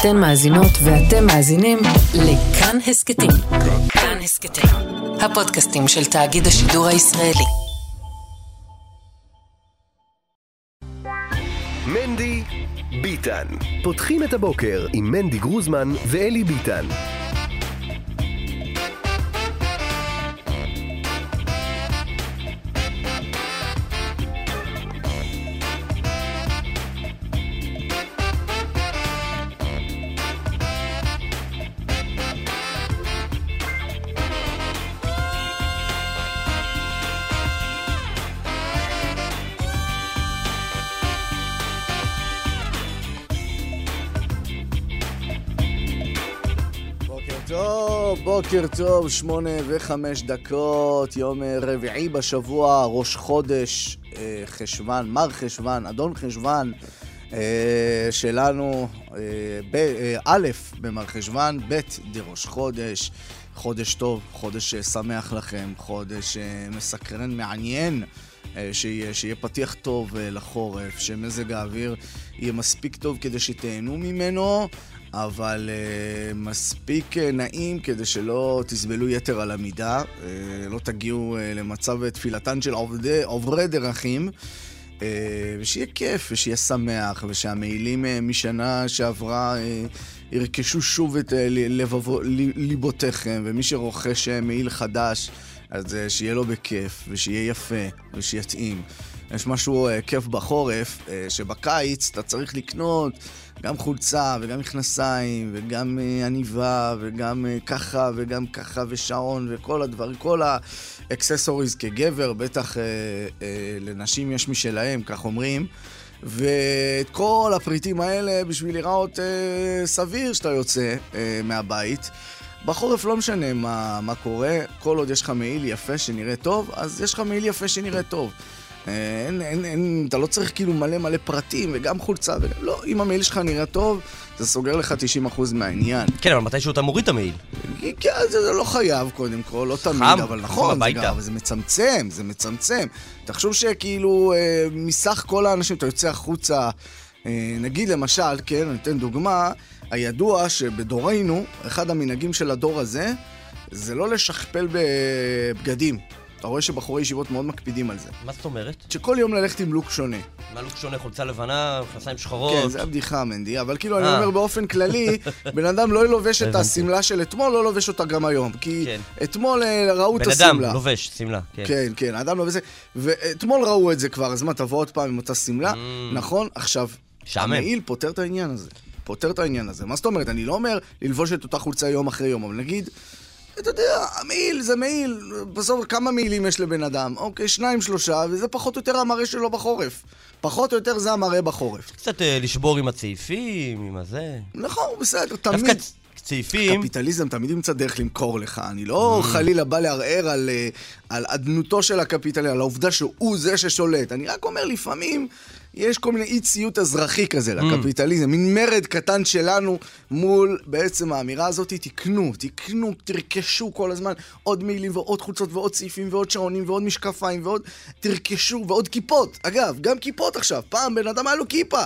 אתן מאזינות ואתם מאזינים לכאן הסכתים. כאן הסכתים, הפודקאסטים של תאגיד השידור הישראלי. מנדי ביטן. פותחים את הבוקר עם מנדי גרוזמן ואלי ביטן. בוקר טוב, שמונה וחמש דקות, יום אה, רביעי בשבוע, ראש חודש, אה, חשוון, מר חשוון, אדון חשוון אה, שלנו, א' במר חשוון, ב' דראש חודש, חודש טוב, חודש שמח לכם, חודש מסקרן, מעניין. שיהיה, שיהיה פתיח טוב לחורף, שמזג האוויר יהיה מספיק טוב כדי שתהנו ממנו, אבל uh, מספיק uh, נעים כדי שלא תסבלו יתר על המידה, uh, לא תגיעו uh, למצב תפילתן של עובדי, עוברי דרכים. uh, ושיהיה כיף, ושיהיה שמח, ושהמעילים uh, משנה שעברה uh, ירכשו שוב את uh, לבבו, ליבותיכם, ומי שרוכש uh, מעיל חדש, אז uh, שיהיה לו בכיף, ושיהיה יפה, ושיתאים. יש משהו uh, כיף בחורף, uh, שבקיץ אתה צריך לקנות גם חולצה, וגם מכנסיים, וגם uh, עניבה, וגם uh, ככה, וגם ככה, ושעון, וכל הדברים, כל האקססוריז כגבר, בטח uh, uh, לנשים יש משלהם, כך אומרים. ואת כל הפריטים האלה בשביל להיראות uh, סביר שאתה יוצא uh, מהבית. בחורף לא משנה מה, מה קורה, כל עוד יש לך מעיל יפה שנראה טוב, אז יש לך מעיל יפה שנראה טוב. אין, אין, אין, אתה לא צריך כאילו מלא מלא פרטים וגם חולצה וגם... לא, אם המעיל שלך נראה טוב, זה סוגר לך 90% מהעניין. כן, אבל מתישהו אתה מוריד את המעיל. כן, זה, זה לא חייב קודם כל, לא תמיד, חם, אבל חם נכון, זה, הביתה. גם, זה מצמצם, זה מצמצם. תחשוב שכאילו אה, מסך כל האנשים, אתה יוצא החוצה, אה, נגיד למשל, כן, אני אתן דוגמה, הידוע שבדורנו, אחד המנהגים של הדור הזה, זה לא לשכפל בבגדים. אתה רואה שבחורי ישיבות מאוד מקפידים על זה. מה זאת אומרת? שכל יום ללכת עם לוק שונה. מה לוק שונה? חולצה לבנה, מכנסיים שחורות? כן, זה הבדיחה, מנדי, אבל כאילו, אני אה. אומר באופן כללי, בן אדם לא לובש את. השמלה של אתמול, לא לובש אותה גם היום. כי כן. אתמול אה, ראו את בן השמלה. אדם לובש שמלה, כן. כן, כן, האדם לובש... ואתמול ראו את זה כבר, אז מה, תבוא עוד פעם עם אותה שמלה? Mm. נכון? עכשיו. המעיל פותר את העניין הזה. פותר את העניין הזה. מה זאת אומרת? אני לא אומר ללבוש את אותה חולצה יום אחרי יום, אבל נגיד... אתה יודע, המעיל זה מעיל, בסוף כמה מעילים יש לבן אדם? אוקיי, שניים, שלושה, וזה פחות או יותר המראה שלו בחורף. פחות או יותר זה המראה בחורף. קצת אה, לשבור עם הצעיפים, עם הזה. נכון, בסדר, תמיד. צעיפים, קפיטליזם תמיד ימצא דרך למכור לך. אני לא Mm. חלילה בא לערער על, אה, על אדנותו של הקפיטליזם, על העובדה שהוא זה ששולט. אני רק אומר, לפעמים יש כל מיני אי ציות אזרחי כזה Mm. לקפיטליזם. מין מרד קטן שלנו מול בעצם האמירה הזאת, תקנו, תקנו, תרכשו כל הזמן עוד מעילים ועוד חולצות ועוד סעיפים ועוד שעונים ועוד משקפיים ועוד... תרכשו ועוד כיפות. אגב, גם כיפות עכשיו. פעם בן אדם היה לו כיפה.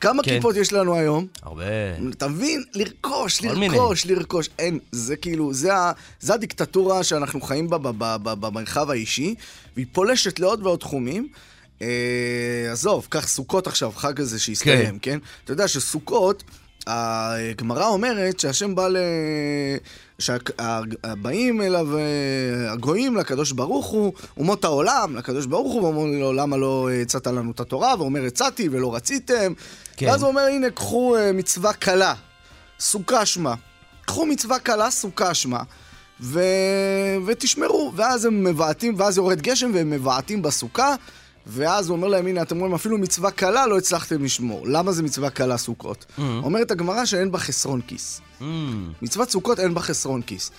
כמה כן. כיפות יש לנו היום? הרבה. אתה מבין? לרכוש, כל מיני. לרכוש, לרכוש. אין, זה כאילו, זה, ה, זה הדיקטטורה שאנחנו חיים בה במרחב האישי, והיא פולשת לעוד ועוד תחומים. אה, עזוב, קח סוכות עכשיו, חג הזה שהסתיים, כן? אתה יודע שסוכות, הגמרא אומרת שהשם בא ל... שהבאים אליו אה, הגויים לקדוש ברוך הוא, אומות העולם, לקדוש ברוך הוא, ואומרים לו, למה לא הצעת לנו את התורה? ואומר, הצעתי ולא רציתם. כן. ואז הוא אומר, הנה, קחו אה, מצווה קלה, סוכה שמה. קחו מצווה קלה, סוכה שמה, ו... ותשמרו. ואז הם מבעטים, ואז יורד גשם והם מבעטים בסוכה, ואז הוא אומר להם, הנה, אתם רואים, אפילו מצווה קלה לא הצלחתם לשמור. למה זה מצווה קלה סוכות? אומרת הגמרא שאין בה חסרון כיס. Mm, מצוות סוכות אין בה חסרון כיס.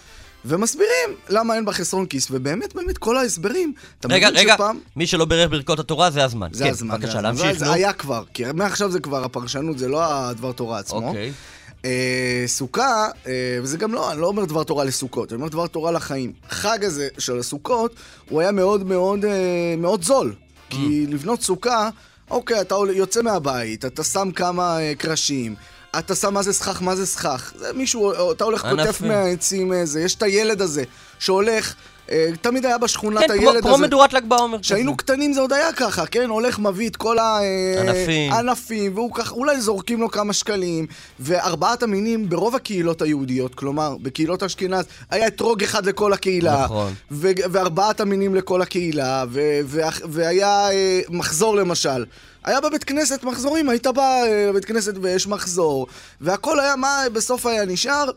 ומסבירים למה אין בה חסרון כיס, ובאמת, באמת, כל ההסברים, אתה רגע, מבין רגע, שפעם... מי שלא בירך ברכות התורה זה הזמן. זה כן, הזמן. בבקשה, זה. להמשיך, זה נו. היה כבר, כי מעכשיו זה כבר הפרשנות, זה לא הדבר תורה עצמו. אוקיי. אה, סוכה, אה, וזה גם לא, אני לא אומר דבר תורה לסוכות, אני אומר דבר תורה לחיים. חג הזה של הסוכות, הוא היה מאוד מאוד אה, מאוד זול. כי לבנות סוכה, אוקיי, אתה יוצא מהבית, אתה שם כמה אה, קרשים, אתה שם מה זה סכך, מה זה סכך. זה מישהו, אתה הולך ענפים. קוטף מהעצים איזה, יש את הילד הזה שהולך, אה, תמיד היה בשכונה את כן, כמו- הילד כמו הזה. מדורת ל"ג בעומר. כשהיינו קטנים זה עוד היה ככה, כן? הולך, מביא את כל ענפים. הענפים, והוא ככה, אולי זורקים לו כמה שקלים. וארבעת המינים ברוב הקהילות היהודיות, כלומר, בקהילות אשכנז, היה אתרוג אחד לכל הקהילה. נכון. וארבעת המינים לכל הקהילה, ו- ו- והיה אה, מחזור למשל. היה בבית כנסת מחזורים, היית בא אה, לבית כנסת ויש מחזור, והכל היה, מה בסוף היה נשאר?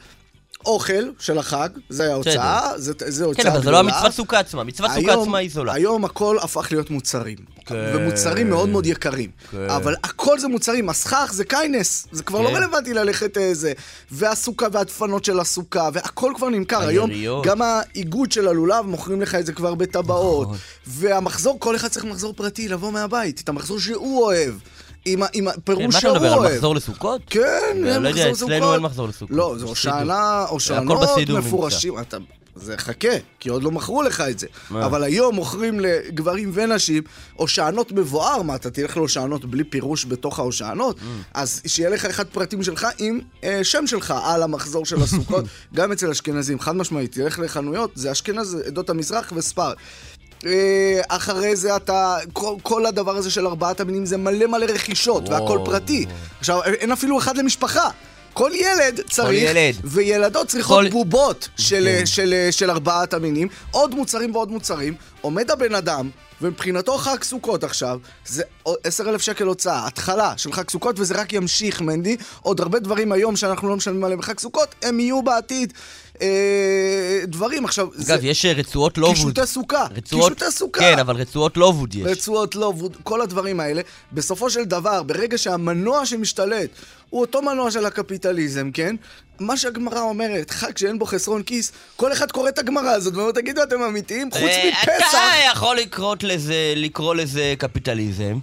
אוכל של החג, זה היה הוצאה, זה, זה הוצאה כן, אבל זה גדולה. לא המצוות סוכה עצמה. מצוות סוכה עצמה היא זולה. היום הכל הפך להיות מוצרים. כן. ומוצרים מאוד מאוד יקרים. כן. אבל הכל זה מוצרים, הסכך זה קיינס, זה כבר לא כן. רלוונטי ללכת איזה. והסוכה והדפנות של הסוכה, והכל כבר נמכר. היום. גם האיגוד של הלולב מוכרים לך את זה כבר בטבעות. נכון. והמחזור, כל אחד צריך מחזור פרטי, לבוא מהבית, את המחזור שהוא אוהב. עם, ה- עם כן, הפירוש מה אתה שהוא מדבר, אוהב. על מחזור לסוכות? כן, לא אין יודע, מחזור אצלנו סוכות. אין מחזור לסוכות. לא, זה הושענה, הושענות. מפורשים. אתה... זה חכה, כי עוד לא מכרו לך את זה. מה? אבל היום מוכרים לגברים ונשים הושענות מבואר, מה, אתה תלך להושענות בלי פירוש בתוך ההושענות? Mm. אז שיהיה לך אחד פרטים שלך עם אה, שם שלך על המחזור של הסוכות, גם אצל אשכנזים, חד משמעית. תלך לחנויות, זה אשכנז, עדות המזרח וספר. אה, אחרי זה אתה, כל, כל הדבר הזה של ארבעת המינים זה מלא מלא רכישות, וואו. והכל פרטי. עכשיו, אין אפילו אחד למשפחה. כל ילד צריך, ילד. וילדות צריכות כל- בובות של, כן. של, של ארבעת המינים, עוד מוצרים ועוד מוצרים, עומד הבן אדם, ומבחינתו חג סוכות עכשיו, זה עשר אלף שקל הוצאה, התחלה של חג סוכות, וזה רק ימשיך, מנדי. עוד הרבה דברים היום שאנחנו לא משלמים עליהם בחג סוכות, הם יהיו בעתיד. אה, דברים, עכשיו, זה אגב, יש אה, רצועות לובוד. קישוטי סוכה, רצועות... קישוטי סוכה. כן, אבל רצועות לובוד יש. רצועות לובוד, כל הדברים האלה. בסופו של דבר, ברגע שהמנוע שמשתלט הוא אותו מנוע של הקפיטליזם, כן? מה שהגמרא אומרת, חג שאין בו חסרון כיס, כל אחד קורא את הגמרא הזאת ואומר, תגידו, אתם אמיתיים? חוץ אה, מפסח. אתה יכול לקרוא לזה, לקרוא לזה קפיטליזם,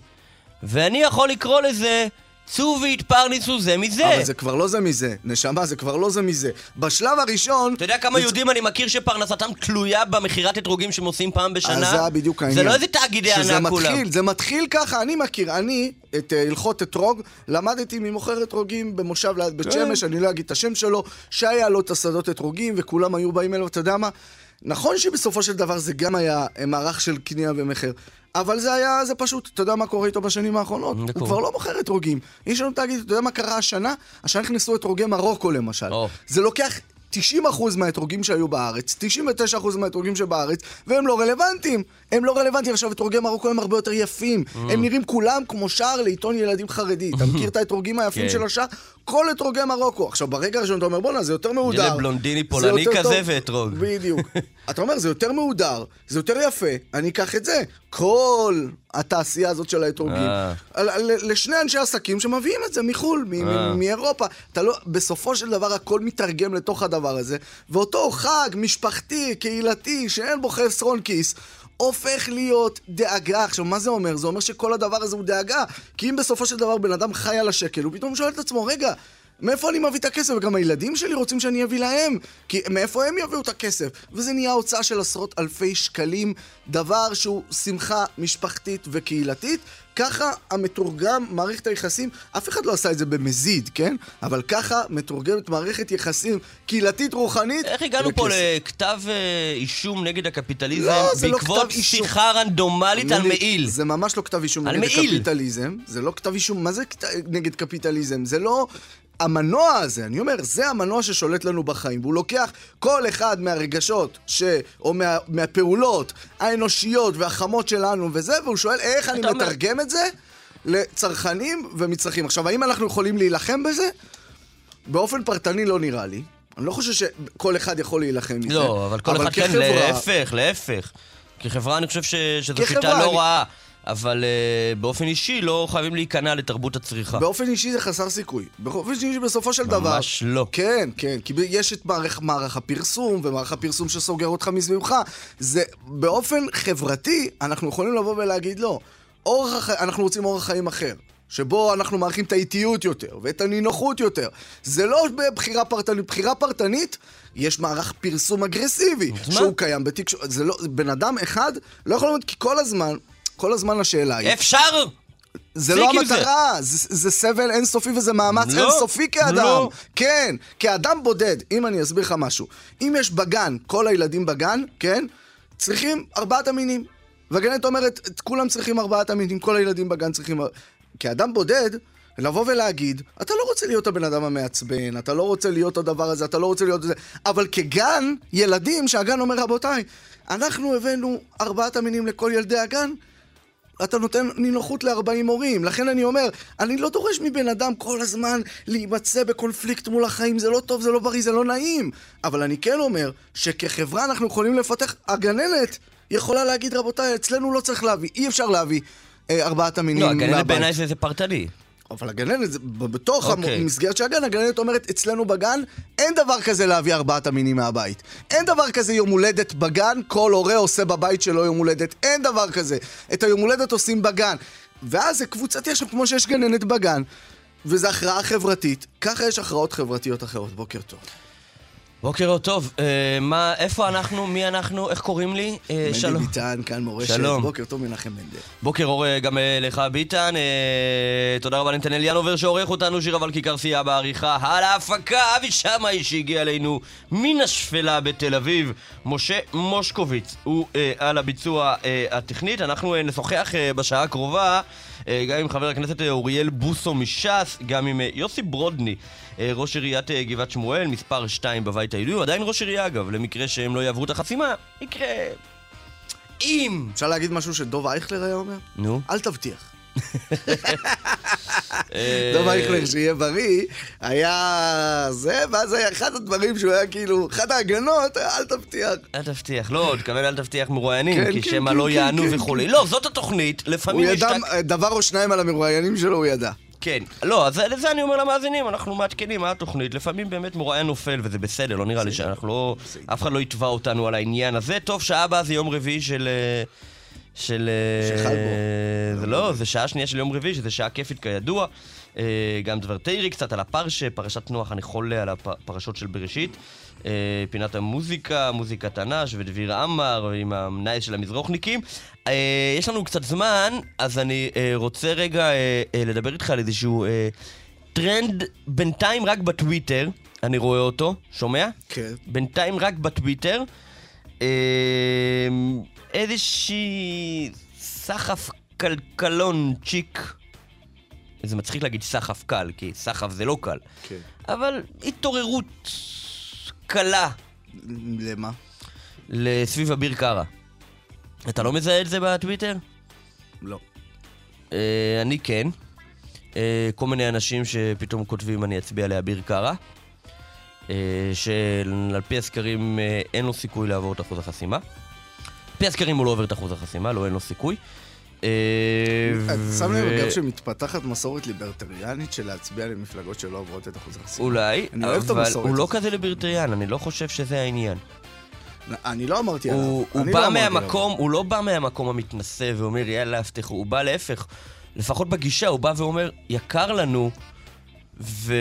ואני יכול לקרוא לזה צאו והתפרנסו זה מזה. אבל זה כבר לא זה מזה, נשמה, זה כבר לא זה מזה. בשלב הראשון... אתה יודע כמה יהודים אני מכיר שפרנסתם תלויה במכירת אתרוגים שהם עושים פעם בשנה? אז זה היה בדיוק העניין. זה לא איזה תאגידי שזה ענק כולם. מתחיל, זה מתחיל ככה, אני מכיר, אני את אה, הלכות אתרוג, למדתי ממוכר אתרוגים במושב ליד בית כן. שמש, אני לא אגיד את השם שלו, שהיה לו את השדות אתרוגים וכולם היו באים אליו, אתה יודע מה? נכון שבסופו של דבר זה גם היה אה, מערך של קנייה ומכר. אבל זה היה, זה פשוט, אתה יודע מה קורה איתו בשנים האחרונות? הוא קורה. כבר לא מוכר אתרוגים. יש לנו תאגיד, אתה יודע מה קרה השנה? השנה נכנסו אתרוגי מרוקו למשל. או. זה לוקח 90% מהאתרוגים שהיו בארץ, 99% מהאתרוגים שבארץ, והם לא רלוונטיים. הם לא רלוונטיים. עכשיו, אתרוגי מרוקו הם הרבה יותר יפים. Mm. הם נראים כולם כמו שער לעיתון ילדים חרדי. אתה מכיר את האתרוגים היפים כן. של השער? כל אתרוגי מרוקו. עכשיו, ברגע הראשון אתה אומר, בואנה, זה יותר מהודר. ילד בלונדיני פולני כזה טוב." ואתרוג. בדיוק. אתה אומר, זה יותר מהודר, זה יותר יפה, אני אקח את זה. כל התעשייה הזאת של האתרוגים. אה. לשני אנשי עסקים שמביאים את זה מחו"ל, אה. מאירופה. אתה לא, בסופו של דבר הכל מתרגם לתוך הדבר הזה, ואותו חג משפחתי, קהילתי, שאין בו חסרון כיס, הופך להיות דאגה. עכשיו, מה זה אומר? זה אומר שכל הדבר הזה הוא דאגה. כי אם בסופו של דבר בן אדם חי על השקל, הוא פתאום שואל את עצמו, רגע, מאיפה אני מביא את הכסף? וגם הילדים שלי רוצים שאני אביא להם. כי מאיפה הם יביאו את הכסף? וזה נהיה הוצאה של עשרות אלפי שקלים, דבר שהוא שמחה משפחתית וקהילתית. ככה המתורגם, מערכת היחסים, אף אחד לא עשה את זה במזיד, כן? אבל ככה מתורגמת מערכת יחסים קהילתית רוחנית. איך הגענו פה. לכתב אה, אישום נגד הקפיטליזם לא, זה לא בעקבות כתב אישום. שיחה רנדומלית על מעיל? זה ממש לא כתב אישום נגד מעיל. קפיטליזם. זה לא כתב אישום, מה זה כת- נגד קפיטליזם? זה לא... המנוע הזה, אני אומר, זה המנוע ששולט לנו בחיים, והוא לוקח כל אחד מהרגשות, ש... או מה... מהפעולות האנושיות והחמות שלנו וזה, והוא שואל איך אני אומר- מתרגם את זה לצרכנים ומצרכים. עכשיו, האם אנחנו יכולים להילחם בזה? באופן פרטני לא נראה לי. אני לא חושב שכל אחד יכול להילחם מזה. לא, אבל כל אחד כן, כחברה- להפך, להפך. כחברה אני חושב ש- שזו שיטה אני- לא רעה, אבל אה, באופן אישי לא חייבים להיכנע לתרבות הצריכה. באופן אישי זה חסר סיכוי. באופן אישי בסופו של דבר... ממש לא. כן, כן, כי יש את מערך, מערך הפרסום, ומערך הפרסום שסוגר אותך מסביבך. זה, באופן חברתי, אנחנו יכולים לבוא ולהגיד לא. אורח החיים, אנחנו רוצים אורח חיים אחר. שבו אנחנו מעריכים את האיטיות יותר, ואת הנינוחות יותר. זה לא בבחירה פרטנית. בחירה פרטנית, יש מערך פרסום אגרסיבי, אז מה? שהוא קיים בתקשורת. זה לא, בן אדם אחד לא יכול להיות, כי כל הזמן, כל הזמן השאלה היא... אפשר? זה לא עם זה. המטרה, זה, זה סבל אינסופי וזה מאמץ לא, אינסופי כאדם. לא. כן, כאדם בודד, אם אני אסביר לך משהו. אם יש בגן, כל הילדים בגן, כן, צריכים ארבעת המינים. והגננת אומרת, את כולם צריכים ארבעת המינים, כל הילדים בגן צריכים... כאדם בודד, לבוא ולהגיד, אתה לא רוצה להיות הבן אדם המעצבן, אתה לא רוצה להיות הדבר הזה, אתה לא רוצה להיות זה, אבל כגן, ילדים, שהגן אומר, רבותיי, אנחנו הבאנו ארבעת המינים לכל ילדי הגן, אתה נותן נינוחות ל-40 הורים. לכן אני אומר, אני לא דורש מבן אדם כל הזמן להימצא בקונפליקט מול החיים, זה לא טוב, זה לא בריא, זה לא נעים. אבל אני כן אומר שכחברה אנחנו יכולים לפתח, הגננת יכולה להגיד, רבותיי, אצלנו לא צריך להביא, אי אפשר להביא אה, ארבעת המינים לא, הגננת. בעיניי זה זה פרטני. אבל הגננת, בתוך אוקיי. המסגרת של הגן, הגננת אומרת, אצלנו בגן אין דבר כזה להביא ארבעת המינים מהבית. אין דבר כזה יום הולדת בגן, כל הורה עושה בבית שלו יום הולדת. אין דבר כזה. את היום הולדת עושים בגן. ואז זה קבוצתי עכשיו, כמו שיש גננת בגן, וזו הכרעה חברתית. ככה יש הכרעות חברתיות אחרות. בוקר טוב. בוקר טוב, אה, מה, איפה אנחנו, מי אנחנו, איך קוראים לי? אה, מנדי שלום. ביטן, כאן מורשת. שלום. בוקר טוב מנחם מנדל. בוקר אור אה, גם אה, לך ביטן, אה, תודה רבה לנתנאל ינובר שעורך אותנו, שיר אבל כיכר סייע בעריכה, על ההפקה, אבי שמאי שהגיע אלינו מן השפלה בתל אביב, משה מושקוביץ הוא אה, על הביצוע אה, הטכנית, אנחנו אה, נשוחח אה, בשעה הקרובה אה, גם עם חבר הכנסת אוריאל בוסו מש"ס, גם עם אה, יוסי ברודני, ראש עיריית אה, גבעת שמואל, מספר 2 בבית היהודי, הוא עדיין ראש עירייה אגב, למקרה שהם לא יעברו את החסימה, יקרה... אם... אפשר להגיד משהו שדוב אייכלר היה אומר? נו. אל תבטיח. אה, דוב אייכלר, שיהיה בריא, היה זה, ואז היה אחד הדברים שהוא היה כאילו, אחת ההגנות, אל תבטיח. אל תבטיח, לא, תכוון אל תבטיח מרואיינים, כן, כי כן, שמא כן, לא יענו וכולי. לא, זאת התוכנית, הוא לפעמים יש... ידע, טק- דבר או שניים על המרואיינים שלו הוא ידע. כן. לא, אז לזה אני אומר למאזינים, אנחנו מעדכנים מה התוכנית. לפעמים באמת מרואיין נופל, וזה בסדר, לא נראה לי שאנחנו לא... אף אחד לא יתבע אותנו על העניין הזה. טוב, שעה הבאה זה יום רביעי של... אה, של... אה, שחל בו. זה לא, זה שעה שנייה של יום רביעי, שזה שעה כיפית כידוע. אה, גם דבר תירי קצת על הפרשה, פרשת נוח, אני חולה על הפרשות של בראשית. אה, פינת המוזיקה, מוזיקת תנ"ש ודביר עמר עם המנהל של המזרוחניקים. אה, יש לנו קצת זמן, אז אני רוצה רגע לדבר איתך על איזשהו טרנד בינתיים רק בטוויטר, אני רואה אותו, שומע? כן. בינתיים רק בטוויטר. איזושהי סחף כלכלון צ'יק. זה מצחיק להגיד סחף קל, כי סחף זה לא קל. כן. אבל התעוררות קלה למה? לסביב אביר קארה. אתה לא מזהה את זה בטוויטר? לא. אה, אני כן. אה, כל מיני אנשים שפתאום כותבים אני אצביע לאביר קארה. אה, שעל פי הסקרים אה, אין לו סיכוי לעבור את אחוז החסימה. על פי הסקרים הוא לא עובר את אחוז החסימה, לא אין לו סיכוי. אה, אתה שם ו- לב גם שמתפתחת מסורת ליברטריאנית של להצביע למפלגות שלא עוברות את אחוז החסימה. אולי, אבל הוא לא. כזה ליברטריאן, אני לא חושב שזה העניין. אני לא אמרתי עליו. הוא, בא לא מהמקום, הוא לא בא מהמקום המתנשא ואומר יאללה הבטחו, הוא בא להפך. לפחות בגישה, הוא בא ואומר, יקר לנו, ו...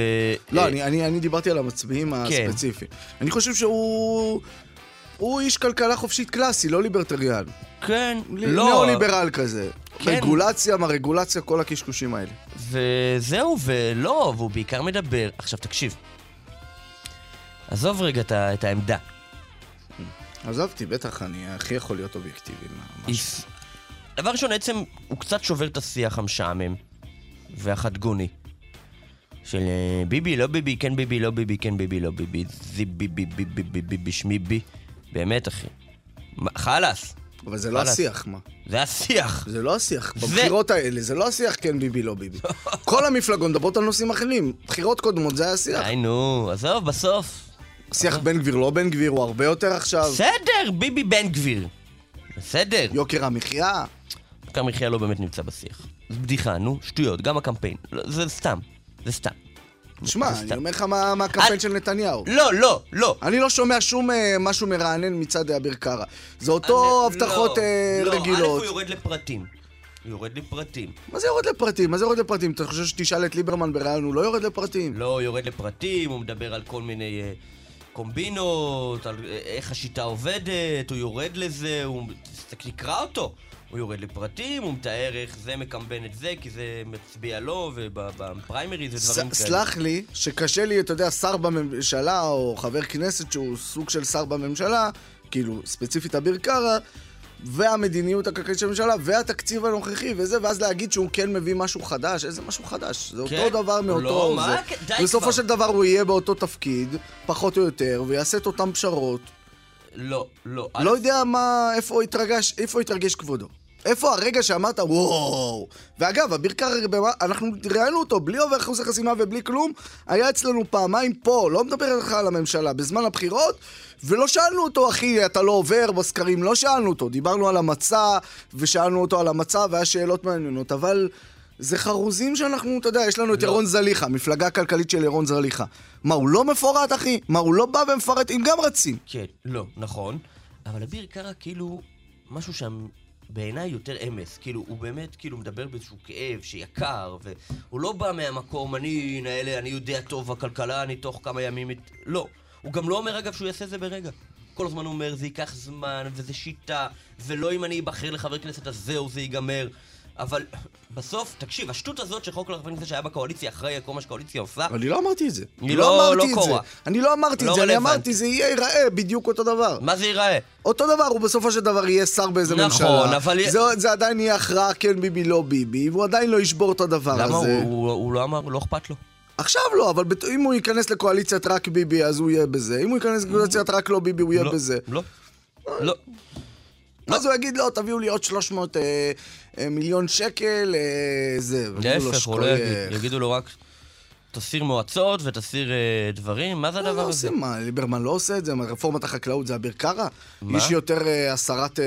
לא, אה, אני, אני, אני דיברתי על המצביעים כן. הספציפיים. אני חושב שהוא... הוא איש כלכלה חופשית קלאסי, לא ליברטריאן. כן, לא. לא. ניאו-ליברל כזה. כן. רגולציה, מה רגולציה, כל הקשקושים האלה. וזהו, ולא, והוא בעיקר מדבר. עכשיו, תקשיב. עזוב רגע את, העמדה. עזבתי, בטח, אני הכי יכול להיות אובייקטיבי. איס- דבר ראשון, עצם, הוא קצת שובר את השיח המשעמם והחדגוני. של אה, ביבי, לא ביבי, כן ביבי, לא ביבי, כן ביבי, לא ביבי, זי ביבי, ביבי, ביבי, ביבי, שמי בי. באמת, אחי. חלאס. אבל זה לא. השיח, מה? זה השיח. זה לא השיח. בבחירות האלה, זה לא השיח כן ביבי, לא ביבי. כל המפלגות מדברות על נושאים אחרים. בחירות קודמות זה היה השיח. די נו, עזוב, בסוף. שיח בן גביר, לא בן גביר, הוא הרבה יותר עכשיו. בסדר, ביבי בן גביר. בסדר. יוקר המחיה. יוקר המחיה לא באמת נמצא בשיח. זה בדיחה, נו, שטויות, גם הקמפיין. לא, זה סתם, זה סתם. שמע, זה אני. אומר לך מה הקמפיין של נתניהו. לא, לא, לא. אני לא שומע שום אה, משהו מרענן מצד אביר קארה. זה אותו אני- הבטחות לא, אה, לא, א', רגילות. הוא יורד לפרטים. יורד לפרטים. מה זה יורד לפרטים? מה זה יורד לפרטים? אתה חושב שתשאל את ליברמן בריאיון, הוא לא יורד לפרטים? לא, הוא יורד לפרטים, הוא מדבר על כל מיני אה, קומבינות, על אה, איך השיטה עובדת, הוא יורד לזה, הוא... תקרא אותו. הוא יורד לפרטים, הוא מתאר איך זה מקמבן את זה, כי זה מצביע לו, ובפריימריז ודברים כאלה. סלח לי, שקשה לי, אתה יודע, שר בממשלה, או חבר כנסת שהוא סוג של שר בממשלה, כאילו, ספציפית אביר קארה, והמדיניות הכלכלית של הממשלה, והתקציב הנוכחי וזה, ואז להגיד שהוא כן מביא משהו חדש, איזה משהו חדש? זה כן? אותו דבר מאותו... לא, מה? די בסופו כבר. של דבר הוא יהיה באותו תפקיד, פחות או יותר, ויעשה את אותן פשרות. לא, לא. לא יודע מה, איפה התרגש, איפה התרגש כבודו. איפה הרגע שאמרת, וואו. ואגב, אביר קארה, אנחנו ראיינו אותו בלי עובר אחוזי חסימה ובלי כלום, היה אצלנו פעמיים פה, לא מדבר איתך על הממשלה, בזמן הבחירות, ולא שאלנו אותו, אחי, אתה לא עובר בסקרים, לא שאלנו אותו. דיברנו על המצע, ושאלנו אותו על המצע, והיה שאלות מעניינות, אבל... זה חרוזים שאנחנו, אתה יודע, יש לנו את לא. ירון זליכה, מפלגה הכלכלית של ירון זליכה. מה, הוא לא מפורט, אחי? מה, הוא לא בא ומפרט? הם גם רצים. כן, לא, נכון. אבל אביר קארה כאילו, משהו שם בעיניי יותר אמס. כאילו, הוא באמת כאילו מדבר באיזשהו כאב שיקר, והוא לא בא מהמקום, אני נאלה, אני יודע טוב בכלכלה, אני תוך כמה ימים... את-" לא. הוא גם לא אומר, אגב, שהוא יעשה זה ברגע. כל הזמן הוא אומר, זה ייקח זמן, וזה שיטה, ולא אם אני אבחר לחבר כנסת, אז זהו, זה ייגמר. אבל בסוף, תקשיב, השטות הזאת של חוק כנסת שהיה בקואליציה, אחראי על כל מה שהקואליציה עושה, אני לא אמרתי את זה. היא אני לא- אמרתי לא את קורה. זה. אני לא אמרתי לא את זה, אני רלוונטי. אמרתי, זה יהיה, ייראה בדיוק אותו דבר. מה זה ייראה? אותו דבר, הוא בסופו של דבר יהיה שר באיזה נכון, ממשלה. אבל- זה, זה עדיין יהיה הכרעה כן ביבי, לא ביבי, והוא עדיין לא ישבור את הדבר למה? הזה. הוא, הוא, הוא לא אמר, לא אכפת לו. עכשיו לא, אבל בת... אם הוא ייכנס לקואליציית רק ביבי, אז הוא יהיה בזה. אם הוא ייכנס לקואליציית רק לא ביבי, הוא יהיה לא, בזה. לא. לא. אז הוא יגיד, לא, תביאו לי עוד 300 אה, אה, מיליון שקל, אה, זה. להפך, הוא לא. יגיד. יגידו לו רק, תסיר מועצות ותסיר אה, דברים, מה זה לא, הדבר לא הזה? עושים, מה, ליברמן לא עושה את זה? מה, רפורמת החקלאות זה אביר קארה? מה? איש יותר אה, הסרת אה,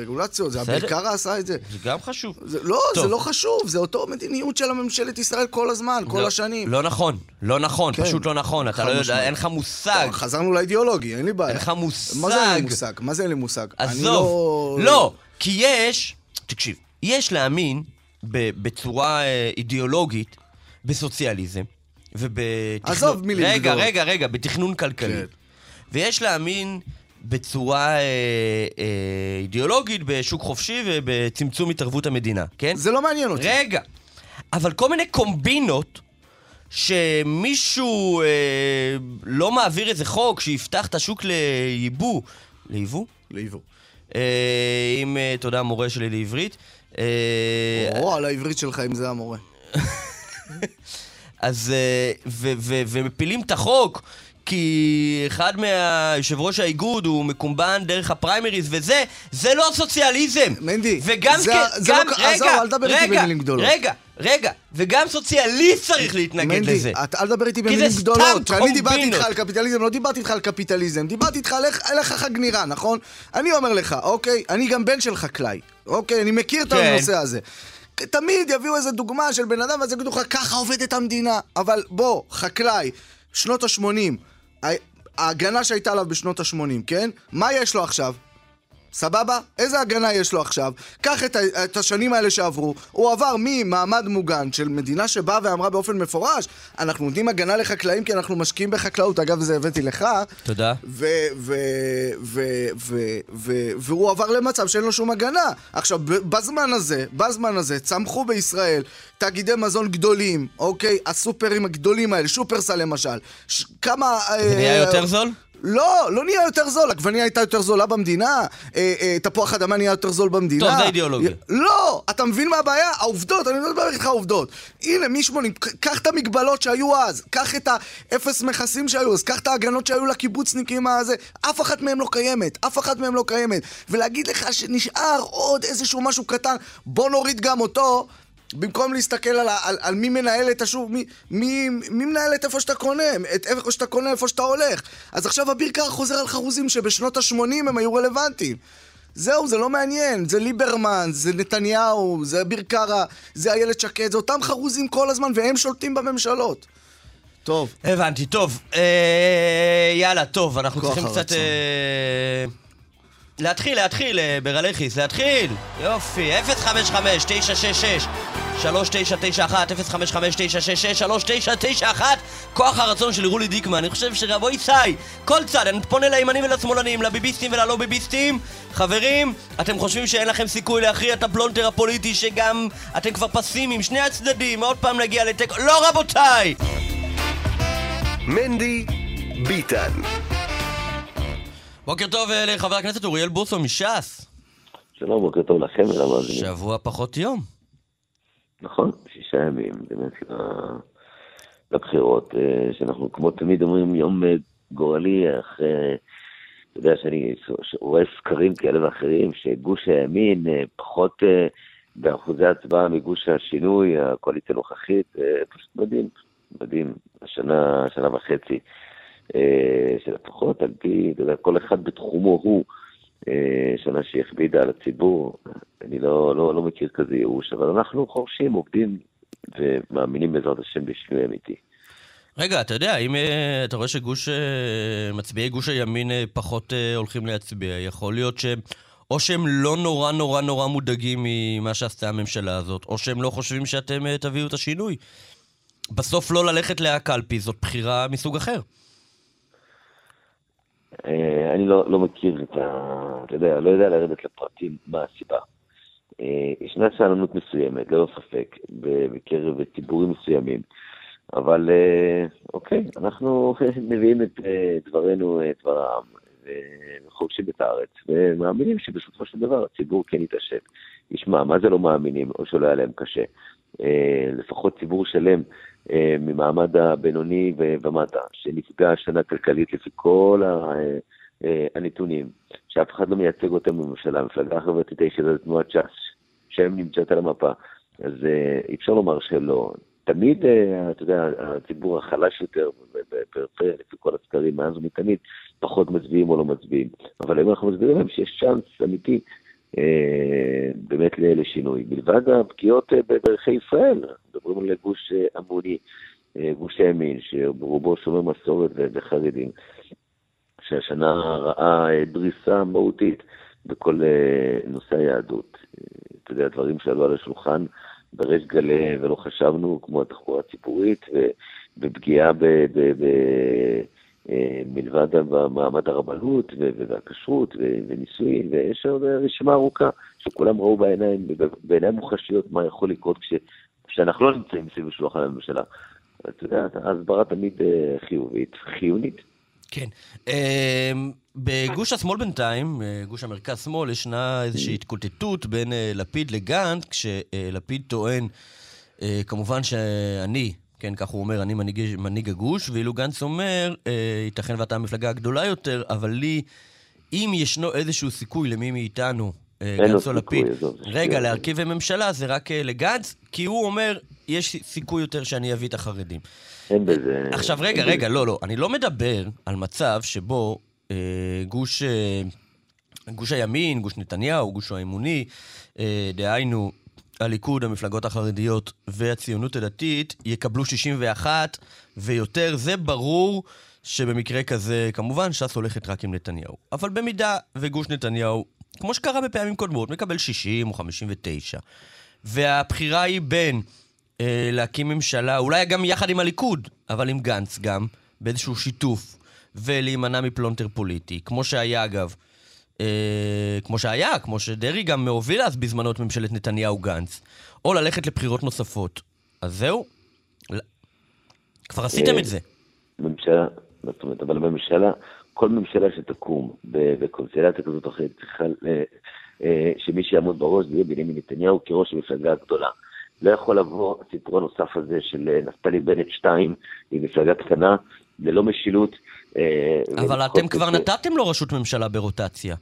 רגולציות, זה אביר. קארה עשה את זה? זה גם חשוב. זה, לא, טוב. זה לא חשוב, זה אותו מדיניות של הממשלת ישראל כל הזמן, כל לא- השנים. לא נכון, לא נכון, כן. פשוט לא נכון. אתה לא יודע. אין לך מושג. טוב, חזרנו לאידיאולוגי, אין לי בעיה. אין לך מושג. מה זה אין לי מושג? מה זה אין לי מושג? עזוב. לא... לא, כי יש, תקשיב, יש להאמין ב- בצורה אה, אידיאולוגית בסוציאליזם ובתכנון... עזוב מילים רגע, גדולות. רגע, רגע, בתכנון כלכלי. כן. ויש להאמין בצורה אה, אה, אידיאולוגית בשוק חופשי ובצמצום התערבות המדינה, כן? זה לא מעניין אותי. רגע, אבל כל מיני קומבינות שמישהו אה, לא מעביר איזה חוק שיפתח את השוק ליבוא, ליבוא? לעיבור. אה, אם, אה, אתה יודע, המורה שלי לעברית. אה, או, על העברית שלך, אם זה המורה. אז... אה, ו- ו- ומפילים את החוק. כי אחד מהיושב ראש האיגוד הוא מקומבן דרך הפריימריז וזה, זה לא סוציאליזם. מנדי, וגם זה- כ- זה לא גם, כ- רגע, עזוב, אל תדבר איתי במילים גדולות. רגע, רגע, וגם סוציאליסט צריך להתנגד מנדי, לזה. אתה אל תדבר איתי כי במילים זה גדולות. סתם כשאני דיברתי קומבינות. איתך על קפיטליזם, לא דיברתי איתך על קפיטליזם, דיברתי איתך על איך- החג נראה, נכון? אני אומר לך, אוקיי, אני גם בן של חקלאי, אוקיי? אני מכיר את כן. הנושא הזה. תמיד יביאו איזה דוגמה של בן אדם ואז יגידו לך, ככה עובדת המדינה. אבל בוא, חקלאי, שנות ה-80, ההגנה שהייתה עליו בשנות ה-80, כן? מה יש לו עכשיו? סבבה? איזה הגנה יש לו עכשיו? קח את, ה- את השנים האלה שעברו, הוא עבר ממעמד מוגן של מדינה שבאה ואמרה באופן מפורש, אנחנו נותנים הגנה לחקלאים כי אנחנו משקיעים בחקלאות, אגב זה הבאתי לך, תודה. ו- ו- ו- ו- ו- והוא עבר למצב שאין לו שום הגנה. עכשיו, בזמן הזה, בזמן הזה, צמחו בישראל תאגידי מזון גדולים, אוקיי? הסופרים הגדולים האלה, שופרסל למשל. ש- כמה... זה נהיה אה, יותר זול? לא, לא נהיה יותר זול, עגבנייה הייתה יותר זולה במדינה, אה, אה, תפוח אדמה נהיה יותר זול במדינה. טוב, זה אידיאולוגיה. לא, אתה מבין מה הבעיה? העובדות, אני לא מדבר איתך עובדות. הנה, מ-80, קח את המגבלות שהיו אז, קח את האפס מכסים שהיו אז, קח את ההגנות שהיו לקיבוצניקים הזה, אף אחת מהם לא קיימת, אף אחת מהם לא קיימת. ולהגיד לך שנשאר עוד איזשהו משהו קטן, בוא נוריד גם אותו. במקום להסתכל על, על, על מי מנהל את השוק, מי, מי, מי מנהל את איפה שאתה קונה, את איפה שאתה קונה, איפה שאתה הולך. אז עכשיו אביר קארה חוזר על חרוזים שבשנות ה-80 הם היו רלוונטיים. זהו, זה לא מעניין, זה ליברמן, זה נתניהו, זה אביר קארה, זה איילת שקד, זה אותם חרוזים כל הזמן, והם שולטים בממשלות. טוב, הבנתי, טוב. אה, יאללה, טוב, אנחנו צריכים קצת... הרצון. אה, להתחיל, להתחיל, אה, ברלכיס, להתחיל! יופי, 055-966-3991, 055-966-3991, כוח הרצון של רולי דיקמן. אני חושב שרבו ישי, כל צד, אני פונה לימנים ולשמאלנים, לביביסטים וללא ביביסטים. חברים, אתם חושבים שאין לכם סיכוי להכריע את הפלונטר הפוליטי שגם אתם כבר פסימיים, שני הצדדים, עוד פעם נגיע לתיקו... לא רבותיי! מנדי ביתאן. בוקר טוב אה, לחבר הכנסת אוריאל בוסו מש"ס. שלום, בוקר טוב לכם ולמאזינים. שבוע פחות יום. נכון, שישה ימים, באמת, לבחירות, אה, שאנחנו כמו תמיד אומרים, יום אה, גורלי, אחרי, אתה יודע שאני רואה סקרים כאלה ואחרים, שגוש הימין פחות באחוזי הצבעה מגוש השינוי, הקואליציה הנוכחית, פשוט מדהים, מדהים, השנה, שנה וחצי. אה, שלפחות על פי, אתה יודע, כל אחד בתחומו הוא, אה, שנה שהכבידה על הציבור, אני לא, לא, לא מכיר כזה ייאוש, אבל אנחנו חורשים, עובדים ומאמינים בעזרת השם בשינוי אמיתי. רגע, אתה יודע, אם אה, אתה רואה שגוש, מצביעי גוש הימין פחות הולכים להצביע, יכול להיות שהם, או שהם לא נורא נורא נורא מודאגים ממה שעשתה הממשלה הזאת, או שהם לא חושבים שאתם תביאו את השינוי. בסוף לא ללכת לקלפי זאת בחירה מסוג אחר. אה, אני לא, לא מכיר את ה... אתה יודע, לא יודע לרדת לפרטים מה הסיבה. אה, ישנה שאננות מסוימת, ללא ספק, בקרב ציבורים מסוימים. אבל אה, אוקיי, אנחנו מביאים את דברנו, את דבר העם, וחורשים את הארץ, ומאמינים שבסופו של דבר הציבור כן יתעשת. ישמע, מה זה לא מאמינים, או שלא היה להם קשה? לפחות ציבור שלם ממעמד הבינוני ומטה, שנפגע השנה כלכלית לפי כל אה, הנתונים, שאף אחד לא מייצג אותם בממשלה, המפלגה החברתית היחידה זה תנועת ש"ס, שהם נמצאת על המפה. אז אה, אי אפשר לומר שלא. תמיד, אתה יודע, הציבור החלש יותר, בפריפריה, לפי כל הסקרים מאז ומתמיד, פחות מצביעים או לא מצביעים. אבל היום אנחנו מסבירים להם שיש צ'אנס אמיתי אה, באמת לשינוי. מלבד הפגיעות אה, בדרכי ישראל, מדברים על גוש עמוני, אה, גוש הימין, שברובו שומר מסורת וחרדים, שהשנה ראה דריסה מהותית בכל נושא היהדות. אתה יודע, דברים שעלו על השולחן בריש גלי ולא חשבנו, כמו התחבורה הציבורית, ופגיעה ב... ב, ב אה, מלבד מעמד הרבנות והכשרות ונישואים, ויש עוד רשימה ארוכה שכולם ראו בעיניים, בעיניים מוחשיות מה יכול לקרות כשאנחנו לא נמצאים סביב שולחן הממשלה. אתה יודע, ההסברה תמיד אה, חיובית, חיונית. כן. אמ, בגוש השמאל בינתיים, אה, גוש המרכז-שמאל, ישנה איזושהי התקוטטות בין לפיד לגנץ, כשלפיד טוען, כמובן שאני, כן, כך הוא אומר, אני מנהיג, מנהיג הגוש, ואילו גנץ אומר, אה, ייתכן ואתה המפלגה הגדולה יותר, אבל לי, אם ישנו איזשהו סיכוי למי מאיתנו, אה, גנץ או לפיד, רגע, להרכיב ממשלה זה רק אה, לגנץ, כי הוא אומר, יש סיכוי יותר שאני אביא את החרדים. אין בזה... עכשיו, רגע, רגע, לא, לא, אני לא מדבר על מצב שבו אה, גוש... אה, גוש הימין, גוש נתניהו, גוש האמוני, אה, דהיינו, הליכוד, המפלגות החרדיות והציונות הדתית יקבלו 61 ויותר. זה ברור שבמקרה כזה, כמובן, ש"ס הולכת רק עם נתניהו. אבל במידה וגוש נתניהו, כמו שקרה בפעמים קודמות, מקבל 60 או 59, והבחירה היא בין אה, להקים ממשלה, אולי גם יחד עם הליכוד, אבל עם גנץ גם, באיזשהו שיתוף, ולהימנע מפלונטר פוליטי, כמו שהיה אגב. אה, כמו שהיה, כמו שדרעי גם מהוביל אז בזמנו את ממשלת נתניהו-גנץ, או ללכת לבחירות נוספות. אז זהו, כבר עשיתם אה, את זה. ממשלה, זאת אומרת, אבל בממשלה, כל ממשלה שתקום בקונסטלציה כזאת או אחרת, צריכה, אה, שמי שיעמוד בראש זה יהיה בנימין נתניהו כראש המפלגה הגדולה. לא יכול לבוא הסיפור הנוסף הזה של נפתלי בנט 2 עם מפלגה קטנה, ללא משילות. אבל אתם כבר נתתם לו ראשות ממשלה ברוטציה.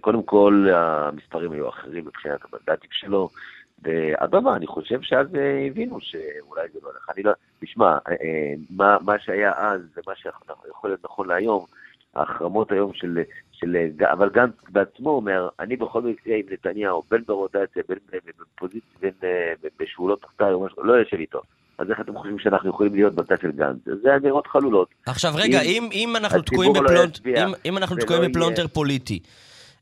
קודם כל, המספרים היו אחרים מבחינת המנדטים שלו, ואדרבה, אני חושב שאז הבינו שאולי זה לא הולך. אני לא, תשמע, אה, מה, מה שהיה אז ומה שיכול להיות נכון להיום, ההחרמות היום של, של, אבל גנץ בעצמו אומר, אני בכל מקרה עם נתניהו, בין ברוטציה, בין בפוזיציה, בין בשבולות תחתיי, לא יושב איתו. אז איך אתם חושבים שאנחנו יכולים להיות בצד של גנץ? זה אמירות חלולות. עכשיו רגע, אם אם, אם אנחנו תקועים לא בפלונט, אם, אם אנחנו תקועים יהיה- בפלונטר פוליטי, אה,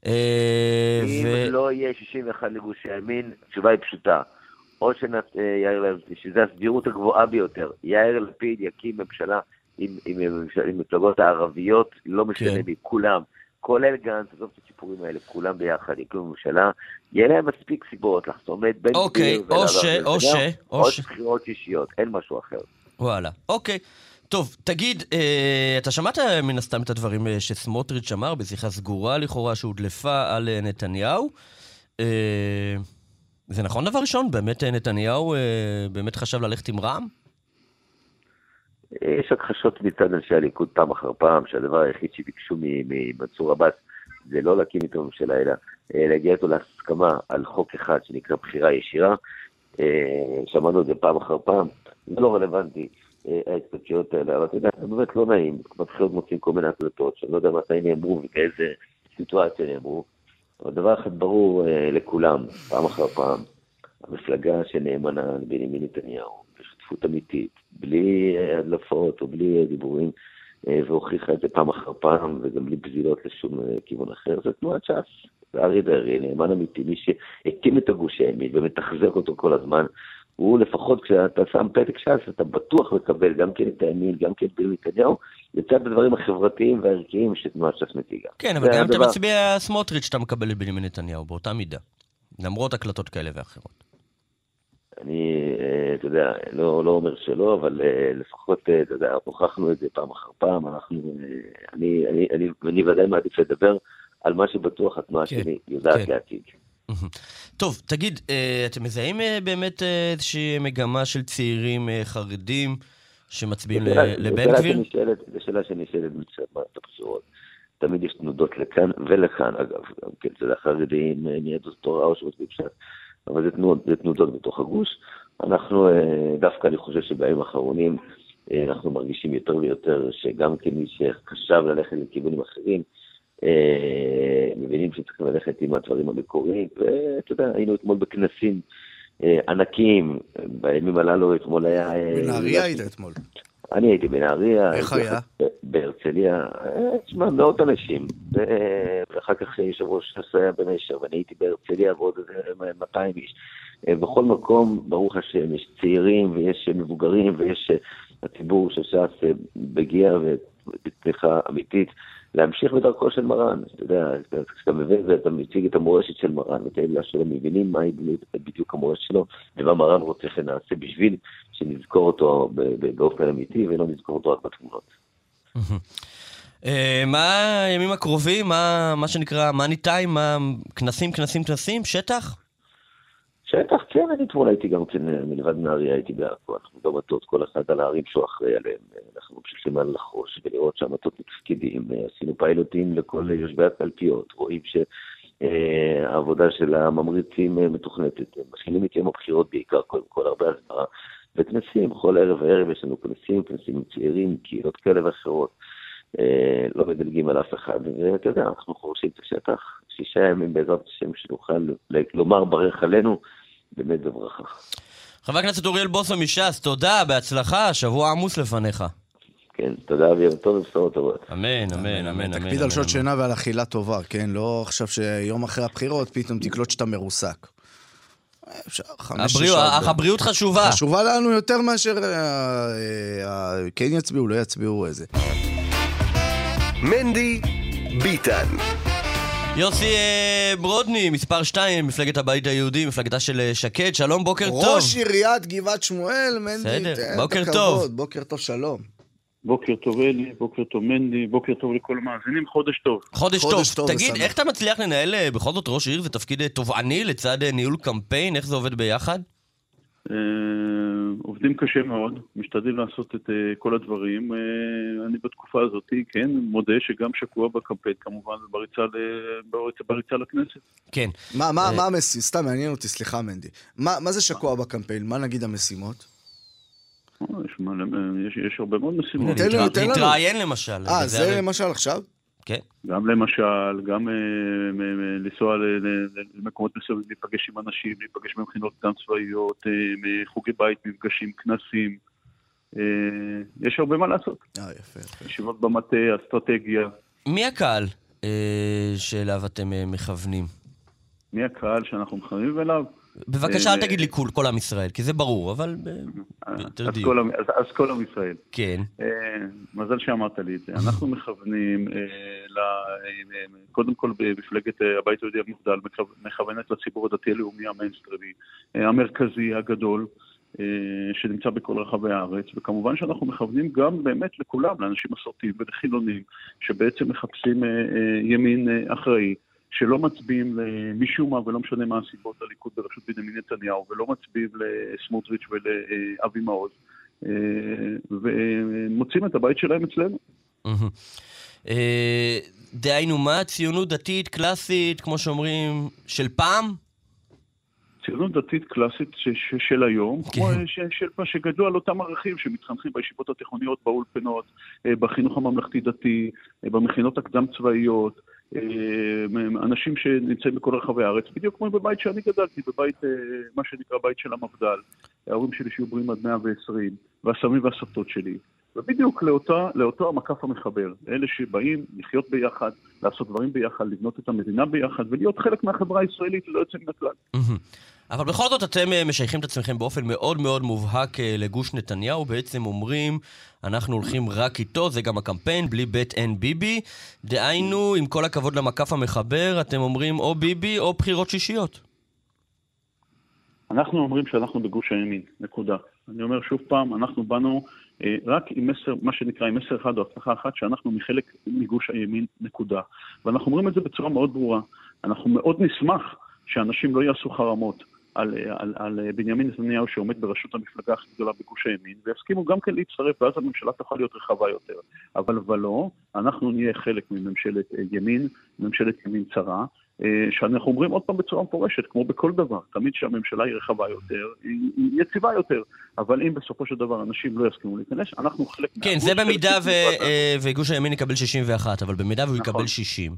אם ו... לא יהיה 61 לגוש הימין, התשובה היא פשוטה. או שיאיר לפיד, שזו הסבירות הגבוהה ביותר, יאיר לפיד יקים ממשלה עם, עם, מפלגות הערביות, לא משנה כן. מי, כולם, כולל גנץ, עזוב את הסיפורים האלה, כולם ביחד יקימו ממשלה, יהיה להם מספיק סיבות לחסום את בן אוקיי, גביר או ולעלות ש- או ש- או ש- בחירות אישיות, אין משהו אחר. וואלה, אוקיי. טוב, תגיד, אה, אתה שמעת מן הסתם את הדברים אה, שסמוטריץ' אמר בשיחה סגורה לכאורה שהודלפה על אה, נתניהו? אה, זה נכון דבר ראשון? באמת אה, נתניהו אה, באמת חשב ללכת עם רע"מ? יש הכחשות מצד אנשי הליכוד פעם אחר פעם, שהדבר היחיד שביקשו ממנסור עבאס זה לא להקים איתו ממשלה, אלא אה, להגיע איתו להסכמה על חוק אחד שנקרא בחירה ישירה. אה, שמענו את זה פעם אחר פעם, זה לא רלוונטי, ההתפתחויות האלה, אבל אתה יודע, זה באמת לא נעים, בבחירות מוצאים כל מיני הקלטות, שאני לא יודע מתי נאמרו ובאיזה סיטואציה נאמרו, אבל דבר אחד ברור אה, לכולם, פעם אחר פעם, המפלגה שנאמנה לבנימין נתניהו, בשותפות אמיתית, בלי אה, הדלפות או בלי אה, דיבורים, והוכיחה את זה פעם אחר פעם, וגם בלי פזילות לשום כיוון אחר, זה תנועת ש"ס. זה אריה דרעי, נאמן אמיתי, מי שהקים את הגוש הימין ומתחזק אותו כל הזמן, הוא לפחות כשאתה שם פתק ש"ס, אתה בטוח מקבל גם כן את הימין, גם כן את בנימין נתניהו, לצד הדברים החברתיים והערכיים שתנועת ש"ס מציגה. כן, אבל גם אתה. מצביע סמוטריץ', אתה מקבל את בנימין נתניהו באותה מידה. למרות הקלטות כאלה ואחרות. אני, אה, אתה יודע, לא, לא אומר שלא, אבל אה, לפחות, אה, אתה יודע, הוכחנו את זה פעם אחר פעם, אנחנו, אני, אני, אני, אני ודאי מעדיף לדבר על מה שבטוח התנועה כן, שלי יודעת כן. להציג. טוב, תגיד, אה, אתם מזהים אה, באמת אה, איזושהי מגמה של צעירים חרדים שמצביעים לבן גביר? זו שאלה שנשאלת מצד מערכת הבחירות. תמיד יש תנודות לכאן ולכאן, אגב, גם כן, זה אה, מיהדות התורה או שמצביעים ש"ס, אבל זה תנודות, זה תנודות בתוך הגוש. אנחנו, דווקא אני חושב שבימים האחרונים אנחנו מרגישים יותר ויותר שגם כמי שחשב ללכת לכיוונים אחרים, מבינים שצריך ללכת עם הדברים המקוריים, ואתה יודע, היינו אתמול בכנסים אה, ענקיים, בימים הללו אתמול היה... אה, בנהריה היית אתמול. אני הייתי בנהריה. איך היה? בהרצליה, אה, תשמע, מאות אנשים. ואחר כך יושב ראש ש"ס היה בנשר, ואני הייתי בהרצליה ועוד איזה 200 איש. אה, בכל מקום, ברוך השם, יש צעירים ויש מבוגרים ויש אה, הציבור של ש"ס אה, מגיע ובתמיכה אמיתית. להמשיך בדרכו של מרן, אתה יודע, כשאתה מביא את זה, אתה מציג את המורשת של מרן, ואת אלה שלא מבינים מהי בדיוק המורשת שלו, ומה מרן רוצה שנעשה בשביל שנזכור אותו באופן אמיתי, ולא נזכור אותו רק בתמונות. אה, מה הימים הקרובים? מה שנקרא מאני טיים? כנסים, כנסים, כנסים? שטח? שטח, כן, אני אתמול הייתי גם כן, אה, מלבד נהריה הייתי בעכו, אנחנו במטות, כל אחד על הערים שהוא אחראי עליהם, אה, אנחנו ממשיכים על לחוש ולראות שהמטות מתפקדים, אה, עשינו פיילוטים לכל יושבי הקלפיות, רואים שהעבודה של הממריצים מתוכנתת, מתחילים יום הבחירות בעיקר, קודם כל הרבה הסברה, וכנסים, כל ערב וערב יש לנו כנסים, כנסים עם צעירים, קהילות כאלה ואחרות, לא מדלגים על אף אחד, ואתה יודע, אנחנו חורשים את השטח, שישה ימים בעזרת השם שנוכל ל- לומר ברך עלינו, באמת בברכה. חבר הכנסת אוריאל בוסו מש"ס, תודה, בהצלחה, שבוע עמוס לפניך. כן, תודה ויום טוב ובשורות טובות. אמן, אמן, אמן, אמן. תקפיד אמן, על שעות. שינה ועל אכילה טובה, כן? לא עכשיו שיום אחרי הבחירות פתאום תקלוט שאתה מרוסק. אך הבריאות חשובה. חשובה לנו יותר מאשר אה, אה, אה, כן יצביעו, לא יצביעו איזה. מנדי ביטן. יוסי אה, ברודני, מספר 2, מפלגת הבית היהודי, מפלגתה של אה, שקד, שלום, בוקר טוב. ראש עיריית גבעת שמואל, מנדי, תן את בוקר הכבוד. טוב. בוקר טוב, שלום. בוקר טוב אלי, בוקר טוב מנדי, בוקר טוב לכל המאזינים, חודש טוב. חודש חודש טוב. טוב תגיד, ושמח. איך אתה מצליח לנהל אה, בכל זאת ראש עיר? זה תפקיד אה, תובעני לצד ניהול קמפיין? איך זה עובד ביחד? אה, עובדים קשה מאוד, משתדלים לעשות את אה, כל הדברים. אה, אני בתקופה הזאת, כן, מודה שגם שקוע בקמפיין כמובן, ובריצה ל- בריצה- בריצה לכנסת. כן. מה, מה, מה המשימות? סתם מעניין אותי, סליחה מנדי. מה, מה זה שקוע בקמפיין? מה נגיד המשימות? יש, יש, יש הרבה מאוד משימות. תן להתרא- תן לנו. להתראיין למשל. אה, זה למשל עכשיו? כן. גם למשל, גם אה, לנסוע למקומות מסוימים, להיפגש עם אנשים, להיפגש במכינות קדם צבאיות, אה, מחוגי בית, מפגשים, כנסים. אה, יש הרבה מה לעשות. אה, יפה, יפה. ישיבות במטה, אסטרטגיה. מי הקהל שאליו אתם מכוונים? מי הקהל שאנחנו מכוונים אליו? בבקשה, אל אה, תגיד לי כל, כל עם ישראל, כי זה ברור, אבל אה, אז. כל, עם- ישראל. כן. אה, מזל שאמרת לי את זה. אנחנו מכוונים, קודם כל במפלגת הבית היהודי המובדל, מכו- מכוונת לציבור הדתי-לאומי המיינסטרימי, המרכזי, הגדול, שנמצא בכל רחבי הארץ, וכמובן שאנחנו מכוונים גם באמת לכולם, לאנשים מסורתיים ולחילונים, שבעצם מחפשים ימין אחראי. שלא מצביעים משום מה, ולא משנה מה הסיבות, לליכוד בראשות בנימין נתניהו, ולא מצביעים לסמוטריץ' ולאבי מעוז, אה, ומוצאים את הבית שלהם אצלנו. אה, דהיינו, מה ציונות דתית קלאסית, כמו שאומרים, של פעם? ציונות דתית קלאסית ש- ש- של היום, כן. כמו ש- של מה שגדלו על אותם ערכים שמתחנכים בישיבות התיכוניות, באולפנות, אה, בחינוך הממלכתי-דתי, אה, במכינות הקדם-צבאיות, אה, אנשים שנמצאים בכל רחבי הארץ, בדיוק כמו בבית שאני גדלתי, בבית, אה, מה שנקרא בית של המפד"ל. ההורים שלי שיהיו בריאים עד 120, והסבים והסבתות שלי. ובדיוק לאותה, לאותו המקף המחבר, אלה שבאים לחיות ביחד, לעשות דברים ביחד, לבנות את המדינה ביחד, ולהיות חלק מהחברה הישראלית ללא יוצא מן הכלל. אבל בכל זאת אתם אה, משייכים את עצמכם באופן מאוד מאוד מובהק אה, לגוש נתניהו, בעצם אומרים, אנחנו הולכים רק איתו, זה גם הקמפיין, בלי בית אין ביבי. דהיינו, עם כל הכבוד למקף המחבר, אתם אומרים או ביבי או בחירות שישיות. אנחנו אומרים שאנחנו בגוש הימין, נקודה. אני אומר שוב פעם, אנחנו באנו אה, רק עם מסר, מה שנקרא, עם מסר אחד או הבטחה אחת, שאנחנו מחלק מגוש הימין, נקודה. ואנחנו אומרים את זה בצורה מאוד ברורה. אנחנו מאוד נשמח שאנשים לא יעשו חרמות על, אה, על, על אה, בנימין נתניהו שעומד בראשות המפלגה הכי גדולה בגוש הימין, ויסכימו גם כן להצטרף, ואז הממשלה תוכל להיות רחבה יותר. אבל ולא, אנחנו נהיה חלק מממשלת אה, ימין, ממשלת ימין צרה, שאנחנו אומרים עוד פעם בצורה מפורשת, כמו בכל דבר, תמיד שהממשלה היא רחבה יותר, היא, יציבה יותר, אבל אם בסופו של דבר אנשים לא יסכימו להיכנס, אנחנו חלק כן, מהגוש זה במידה ו- אה, וגוש הימין יקבל 61, אבל במידה והוא נכון. יקבל 60.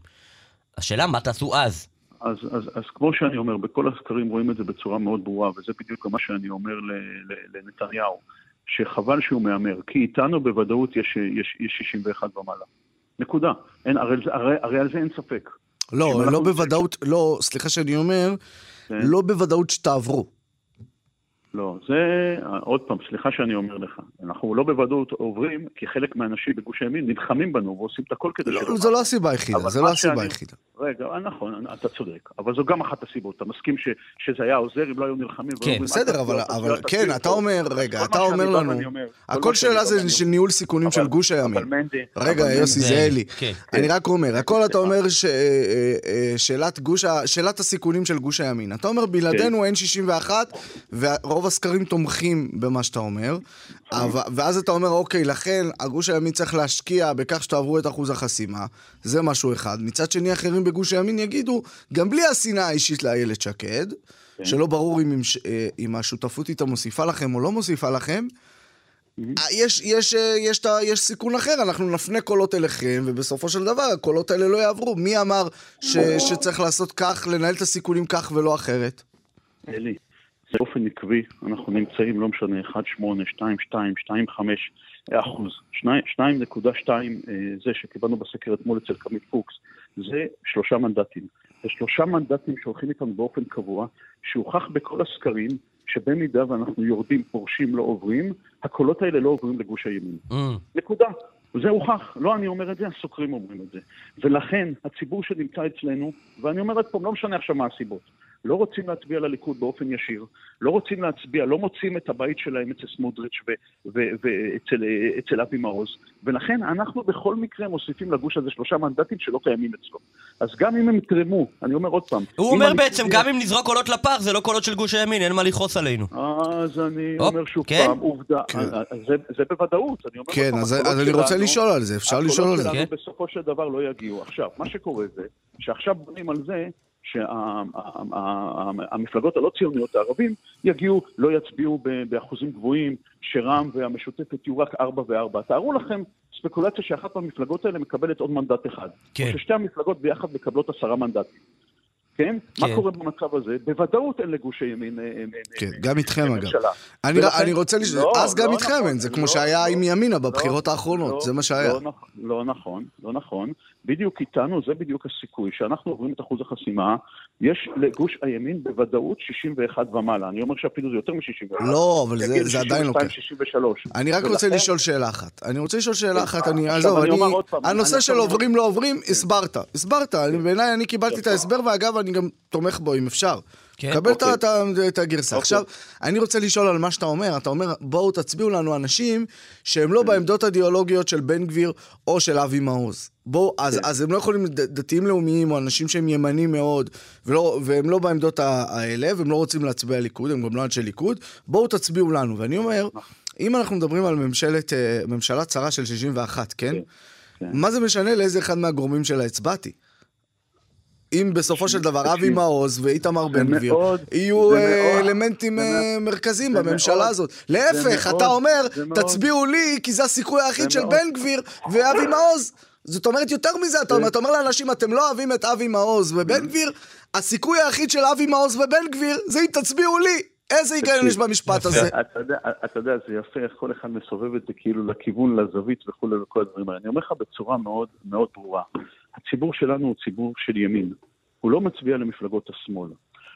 השאלה, מה תעשו אז? אז, אז, אז כמו שאני אומר, בכל הסקרים רואים את זה בצורה מאוד ברורה, וזה בדיוק מה שאני אומר ל- ל- לנתניהו, שחבל שהוא מהמר, כי איתנו בוודאות יש, יש, יש 61 ומעלה. נקודה. אין, הרי, הרי, הרי על זה אין ספק. לא, לא בוודאות, לא, סליחה שאני אומר, כן. לא בוודאות שתעברו. לא, זה, עוד פעם, סליחה שאני אומר לך, אנחנו לא בוודאות עוברים, כי חלק מהאנשים בגוש הימין נלחמים בנו ועושים את הכל כדי לא, שלא... זו לא הסיבה היחידה, אבל זו לא הסיבה שאני- היחידה. רגע, נכון, אתה צודק, אבל זו גם אחת הסיבות. אתה מסכים ש, שזה היה עוזר אם לא היו נלחמים? כן, בסדר, "אל אבל, אל אבל תצביעו, כן, אתה תצביעו". אומר, רגע, אתה אומר לנו, אומר, כל הכל שאלה זה ואני של אומר. ניהול סיכונים של אבל- גוש הימין. אבל מנדי... רגע, אבל יוסי זה- זאלי, כן. אני רק אומר, הכל אתה אומר ששאלת גוש, ה- שאלת הסיכונים של גוש הימין. אתה אומר, בלעדינו אין 61, ורוב הסקרים תומכים במה שאתה אומר, אבל- ואז אתה אומר, אוקיי, לכן הגוש הימין צריך להשקיע בכך שתעברו את אחוז החסימה, זה משהו אחד. מצד שני, אחרים בגוש הימין יגידו, גם בלי השנאה האישית לאיילת שקד, שלא ברור אם, אה, אם השותפות איתה מוסיפה לכם או לא מוסיפה לכם, אה, יש, יש, אה, יש, יש, יש סיכון אחר, אנחנו נפנה קולות אליכם, ובסופו של דבר הקולות האלה לא יעברו. מי אמר ש, שצריך לעשות כך, לנהל את הסיכונים כך ולא אחרת? אלי, זה באופן עקבי, אנחנו נמצאים, לא משנה, 1, 8, 2, 2, 2, 5 אחוז. 2.2 זה שקיבלנו בסקר אתמול אצל קמית פוקס, זה שלושה מנדטים. זה שלושה מנדטים שהולכים איתנו באופן קבוע, שהוכח בכל הסקרים שבמידה ואנחנו יורדים, פורשים, לא עוברים, הקולות האלה לא עוברים לגוש הימין. Mm, נקודה. זה הוכח, לא אני אומר את זה, הסוקרים אומרים את זה. ולכן הציבור שנמצא אצלנו, ואני אומר עוד פעם, לא משנה עכשיו מה הסיבות, לא רוצים להצביע לליכוד באופן ישיר, לא רוצים להצביע, לא מוצאים את הבית שלהם אצל סמוטריץ' ואצל אבי מעוז, ולכן אנחנו בכל מקרה מוסיפים לגוש הזה שלושה מנדטים שלא קיימים אצלו. אז גם אם הם יתרמו, אני אומר עוד פעם, הוא אומר בעצם, גם אם נזרוק קולות לפח, זה לא קולות של גוש הימין, אין מה לכעוס עלינו. אז אני אומר שוב כן? פעם, עובדה, כן. אז זה, זה בוודאות, אני אומר כן, אז, הקולות אז אני רוצה לשאול על זה, אפשר לשאול על הקולות זה. שלנו כן. בסופו של דבר לא יגיעו. עכשיו, מה שקורה זה, שעכשיו בונים על זה שהמפלגות הלא ציוניות הערבים יגיעו, לא יצביעו באחוזים גבוהים, שרע"מ והמשותפת יהיו רק ארבע וארבע. תארו לכם ספקולציה שאחת מהמפלגות האלה מקבלת עוד מנדט אחד. כן. או ששתי המפלגות ביחד מקבלות עשרה מנדטים. כן? כן? מה קורה במצב הזה? בוודאות אין לגוש הימין... אה, אה, כן, אה, גם איתכם אגב. אני, ולכן, אני רוצה לשאול, לא, אז לא גם איתכם נכון, אין, זה כמו לא, שהיה לא, עם ימינה בבחירות לא, האחרונות, לא, זה מה שהיה. לא, לא נכון, לא נכון. בדיוק איתנו, זה בדיוק הסיכוי. שאנחנו עוברים את אחוז החסימה, יש לגוש הימין בוודאות 61 ומעלה. אני אומר שאפילו זה יותר מ-61. לא, אבל זה, זה עדיין לא כיף. 63. אני רק ולכן... רוצה לשאול שאלה אחת. אני רוצה לשאול שאלה אחת, אני עזוב, אני... הנושא של עוברים לא עוברים, הסברת. הסברת, בעיניי אני קיבלתי את ההסבר, ואגב, אני גם תומך בו אם אפשר. כן, קבל אוקיי. את, את הגרסה. אוקיי. עכשיו, אני רוצה לשאול על מה שאתה אומר. אתה אומר, בואו תצביעו לנו אנשים שהם לא בעמדות אידיאולוגיות של בן גביר או של אבי מעוז. בואו, אז, כן. אז הם לא יכולים, דתיים לאומיים או אנשים שהם ימנים מאוד, ולא, והם לא בעמדות האלה, והם לא רוצים להצביע ליכוד, הם גם לא אנשי ליכוד, בואו תצביעו לנו. ואני אומר, נכון. אם אנחנו מדברים על ממשלת, אה, ממשלה צרה של 61, כן? כן, כן. מה זה משנה לאיזה אחד מהגורמים שלה הצבעתי? אם בסופו של דבר אבי מעוז ואיתמר בן גביר יהיו אה, אלמנטים אה, מרכזיים בממשלה הזאת. להפך, אתה אומר, תצביעו לי, כי זה הסיכוי היחיד של בן גביר ואבי מעוז. זאת אומרת, יותר מזה, אתה אומר, אתה אומר לאנשים, אתם לא אוהבים את אבי מעוז ובן גביר, הסיכוי היחיד של אבי מעוז ובן גביר זה אם תצביעו לי. איזה היגיון יש במשפט הזה? אתה יודע, זה יפה איך כל אחד מסובב את זה כאילו לכיוון, לזווית וכולי וכל הדברים האלה. אני אומר לך בצורה מאוד מאוד ברורה. הציבור שלנו הוא ציבור של ימין. הוא לא מצביע למפלגות השמאל.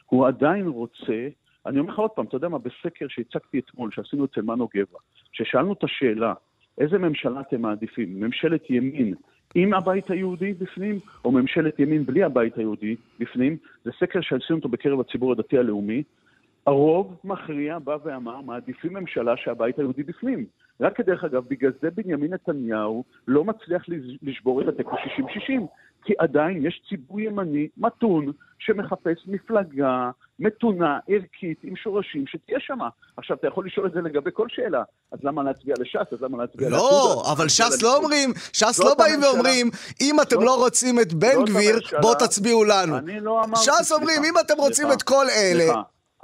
הוא עדיין רוצה, אני אומר לך עוד פעם, אתה יודע מה, בסקר שהצגתי אתמול, שעשינו אצל מנו גבע, ששאלנו את השאלה, איזה ממשלה אתם מעדיפים? ממשלת ימין עם הבית היהודי בפנים, או ממשלת ימין בלי הבית היהודי בפנים? זה סקר שעשינו אותו בקרב הציבור הדתי הלאומי. הרוב מכריע בא ואמר, מעדיפים ממשלה שהבית היהודי בפנים. רק כדרך אגב, בגלל זה בנימין נתניהו לא מצליח לשבור את התיקו 60-60, כי עדיין יש ציבור ימני מתון שמחפש מפלגה מתונה, ערכית, עם שורשים, שתהיה שמה. עכשיו, אתה יכול לשאול את זה לגבי כל שאלה, אז למה להצביע לש"ס? אז למה להצביע לא, לא, אבל ש"ס לא אומרים, ש"ס לא באים ואומרים, אם אתם לא רוצים את בן גביר, בואו תצביעו לנו. לא. ש"ס אומרים, אם אתם רוצים את כל אלה...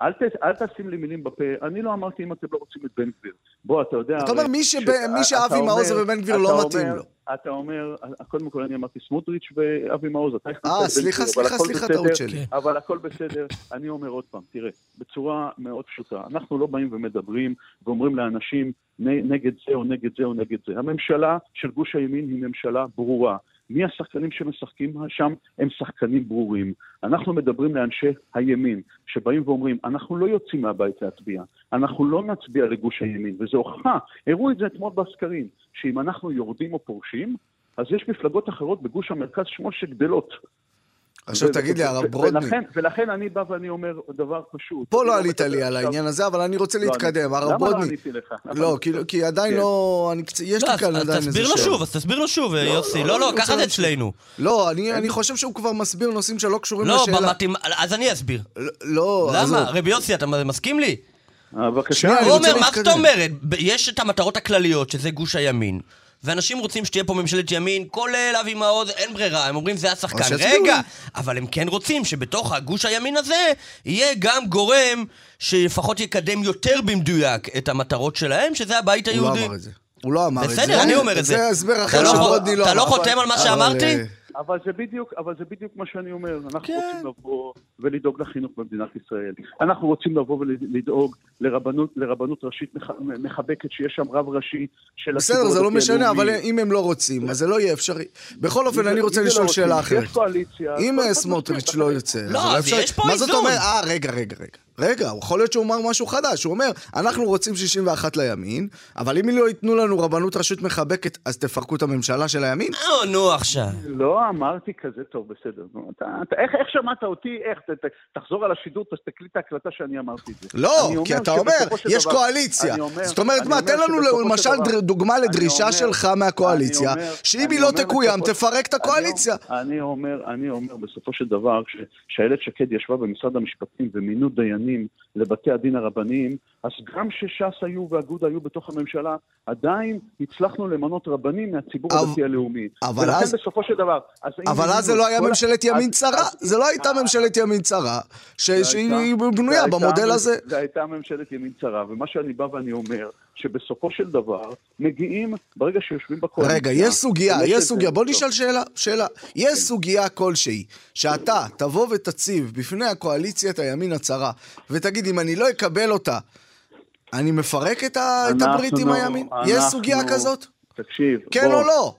אל, ת, אל תשים לי מילים בפה, אני לא אמרתי אם אתם לא רוצים את בן גביר. בוא, אתה יודע... אתה אומר, מי, ש... מי שאבי מעוז ובן גביר לא מתאים לו. אתה אומר, קודם כל אני אמרתי סמוטריץ' ואבי מעוז, אתה הכנסת אה, סליחה, סליחה, סליחה, טעות שלי. אבל הכל בסדר. אני אומר עוד פעם, תראה, בצורה מאוד פשוטה, אנחנו לא באים ומדברים ואומרים לאנשים נגד זה או נגד זה או נגד זה. הממשלה של גוש הימין היא ממשלה ברורה. מי השחקנים שמשחקים שם? הם שחקנים ברורים. אנחנו מדברים לאנשי הימין, שבאים ואומרים, אנחנו לא יוצאים מהבית להצביע, אנחנו לא נצביע לגוש הימין, וזו הוכחה, הראו את זה אתמול בסקרים, שאם אנחנו יורדים או פורשים, אז יש מפלגות אחרות בגוש המרכז שמאל שגדלות. עכשיו תגיד לי, הרב ברודני... ולכן אני בא ואני אומר דבר פשוט. פה לא עלית לי על העניין הזה, אבל אני רוצה לא, להתקדם. הרב ברודני... למה לא עניתי לך? לא, כי עדיין כן. לא... יש לי לא, כאן עדיין איזה שאלה. תסביר לו שוב, אז תסביר לו שוב, יוסי. לא, לא, ככה זה אצלנו. לא, אני חושב שהוא כבר מסביר נושאים שלא קשורים לשאלה. לא, אז אני אסביר. לא, למה? רבי יוסי, אתה מסכים לי? אה, בבקשה. הוא אומר, מה זאת אומרת? יש את המטרות הכלליות, שזה גוש הימין. ואנשים רוצים שתהיה פה ממשלת ימין, כולל אבי מעוז, אין ברירה, הם אומרים זה השחקן. רגע, אבל הם כן רוצים שבתוך הגוש הימין הזה יהיה גם גורם שלפחות יקדם יותר במדויק את המטרות שלהם, שזה הבית היהודי. הוא לא אמר את זה. הוא לא אמר את זה. בסדר, אני אומר את זה. זה הסבר אחר לא שברודני לא אמר. אתה לא חותם על מה שאמרתי? אבל זה בדיוק, אבל זה בדיוק מה שאני אומר. אנחנו כן. רוצים לבוא ולדאוג לחינוך במדינת ישראל. אנחנו רוצים לבוא ולדאוג לרבנות, לרבנות ראשית מחבקת, שיש שם רב ראשי של הציבור בסדר, זה לא משנה, אבל אם הם לא רוצים, אז זה לא יהיה אפשרי. בכל אופן, אני רוצה לשאול לא שאלה אחרת. אם סמוטריץ' לא יוצא, לא, אז יש פה איזון. מה זאת אומרת? אה, רגע, רגע, רגע. רגע, יכול להיות שהוא אמר משהו חדש. הוא אומר, אנחנו רוצים 61 לימין, אבל אם לא ייתנו לנו רבנות ראשית מחבקת, אז תפרקו את הממשלה של הימין? לא, נו עכשיו. לא אמרתי כזה טוב, בסדר. נו, אתה, אתה, איך, איך שמעת אותי? איך? ת, ת, תחזור על השידור, תקליט את ההקלטה שאני אמרתי את זה. לא, כי אתה אומר, יש דבר, קואליציה. אומר, זאת אומרת, מה, תן לנו למשל דבר, דוגמה לדרישה אומר, שלך מהקואליציה, שאם היא לא תקוים, תפרק את הקואליציה. אני אומר, אני אומר בסופו של דבר, כשאיילת שקד ישבה במשרד המשפטים ומינו דיינים, הרבניים לבתי הדין הרבניים, אז גם כשש"ס היו ואגודה היו בתוך הממשלה, עדיין הצלחנו למנות רבנים מהציבור אבל- הדתי הלאומי. אבל ולכן אז- בסופו של דבר... אז אבל אז זה לא היה ממשלת ימין צרה, זה לא הייתה ממשלת ימין צרה, זה שהיא בנויה במודל הזה. זה הייתה ממשלת ימין צרה, ומה שאני בא ואני אומר, שבסופו של דבר, מגיעים, ברגע שיושבים בקואליציה... רגע, יש סוגיה, יש סוגיה, בוא. נשאל שאלה, שאלה. יש סוגיה כלשהי, שאתה תבוא ותציב בפני הקואליציית הימין הצרה, ותגיד, אם אני לא אקבל אותה, אני מפרק את ה- את אנחנו- הברית עם הימין? יש אנחנו- סוגיה כזאת? תקשיב, כן בוא, או לא?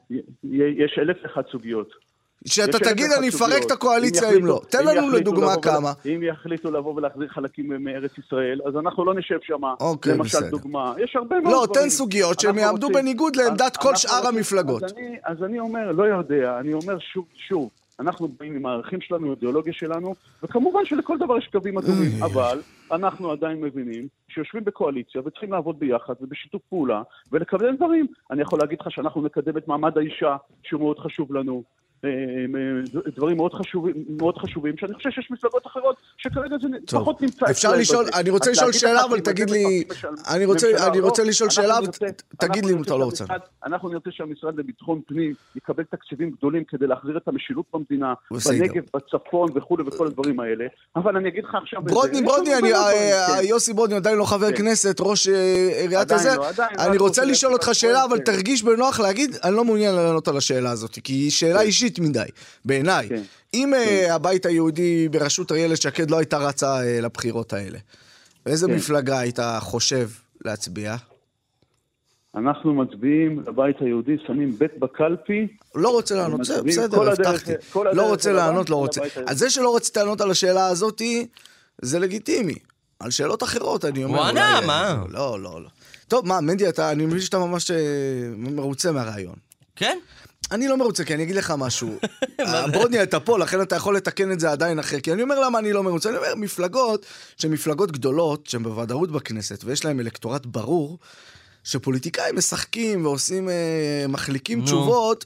יש אלף ואחת סוגיות. שאתה תגיד, אני אפרק. את הקואליציה אם לא. תן לנו לדוגמה כמה. אם יחליטו לבוא ולהחזיר חלקים מארץ ישראל, אז אנחנו לא נשב שם. אוקיי, למשל בסדר. דוגמה, יש הרבה מאוד לא. תן סוגיות שהם יעמדו בניגוד לעמדת כל שאר המפלגות. אז אני- אז אני אומר, לא יודע, אני אומר שוב, שוב, אנחנו באים עם הערכים שלנו, האידיאולוגיה שלנו, וכמובן שלכל דבר יש קווים אדומים, אבל אנחנו עדיין מבינים שיושבים בקואליציה וצריכים לעבוד ביחד ובשיתוף פעולה ולקדם דברים. אני יכול להגיד לך שאנחנו נקדם את מעמד האישה, שהוא מאוד חשוב לנו. אה, אה, דברים מאוד חשובים, מאוד חשובים, שאני חושב שיש מפלגות אחרות שכרגע זה טוב. פחות נמצא אפשר לשאול, בזה. אני רוצה לשאול שאלה, אבל תגיד לי, אני רוצה- אני לא, רוצה לשאול שאלה, אנחנו לי אם אתה לא רוצה. אנחנו נרצה שהמשרד לביטחון פנים יקבל תקציבים גדולים כדי להחזיר את המשילות במדינה. בנגב, בצפון וכולי וכל הדברים האלה, אבל אני אגיד לך עכשיו... ברודני, ברודני, אה, כן. יוסי ברודני עדיין לא חבר כן. כנסת, ראש עיריית הזה. לא, לא, אני רוצה לשאול אותך שאלה, אבל כן. תרגיש בנוח להגיד, אני לא מעוניין לענות על השאלה הזאת, כי היא שאלה אישית מדי, בעיניי. כן. אם אה, הבית היהודי בראשות איילת שקד לא הייתה רצה אה, לבחירות האלה, באיזה כן. מפלגה היית חושב להצביע? אנחנו מצביעים לבית היהודי, שמים בית בקלפי, לא רוצה לענות, מצביעים בסדר, הבטחתי. לא רוצה לענות, לא רוצה. אז זה שלא רצית לענות על השאלה הזאתי, זה לגיטימי. על שאלות אחרות, אני אומר. הוא ענה, אולי- מה? לא, לא, לא. טוב, מה, מנדי, אתה, אני מבין שאתה ממש אה, מרוצה מהרעיון. כן? אני לא מרוצה, כי אני אגיד לך משהו. ברודני, אתה פה, לכן אתה יכול לתקן את זה עדיין אחר. כי אני אומר למה אני לא מרוצה. אני אומר, מפלגות שהן מפלגות גדולות, שהן בוודאות בכנסת, ויש להן אלקטורט ברור, שפוליטיקאים משחקים ועושים, אה, מחליקים. תשובות,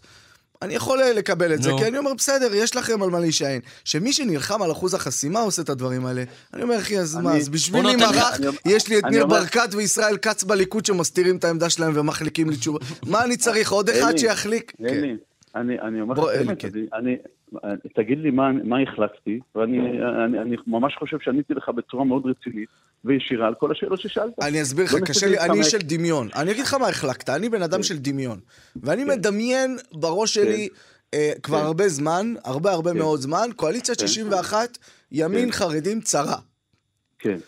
אני יכול אה, לקבל את זה. כי אני אומר, בסדר, יש לכם על מה להישען. שמי שנלחם על אחוז החסימה עושה את הדברים האלה. אני אומר, אחי, אז מה, אז בשביל מי מרח, יש לי את ניר אומר- ברקת וישראל כץ בליכוד שמסתירים את העמדה שלהם ומחליקים לי תשובה. מה אני צריך, עוד אחד אלי, שיחליק? כן. אני אומר לך כן. תגיד לי מה, מה החלקתי, ואני אני, אני ממש חושב שעניתי לך בצורה מאוד רצינית וישירה על כל השאלות ששאלת. אני אסביר לך, קשה לי, אני. של דמיון. אני אגיד לך מה החלקת, אני בן אדם של דמיון. ואני מדמיין בראש שלי אה, כבר כן. הרבה זמן, הרבה הרבה כן. מאוד זמן, קואליציית כן. 61, ימין כן. חרדים צרה. כן.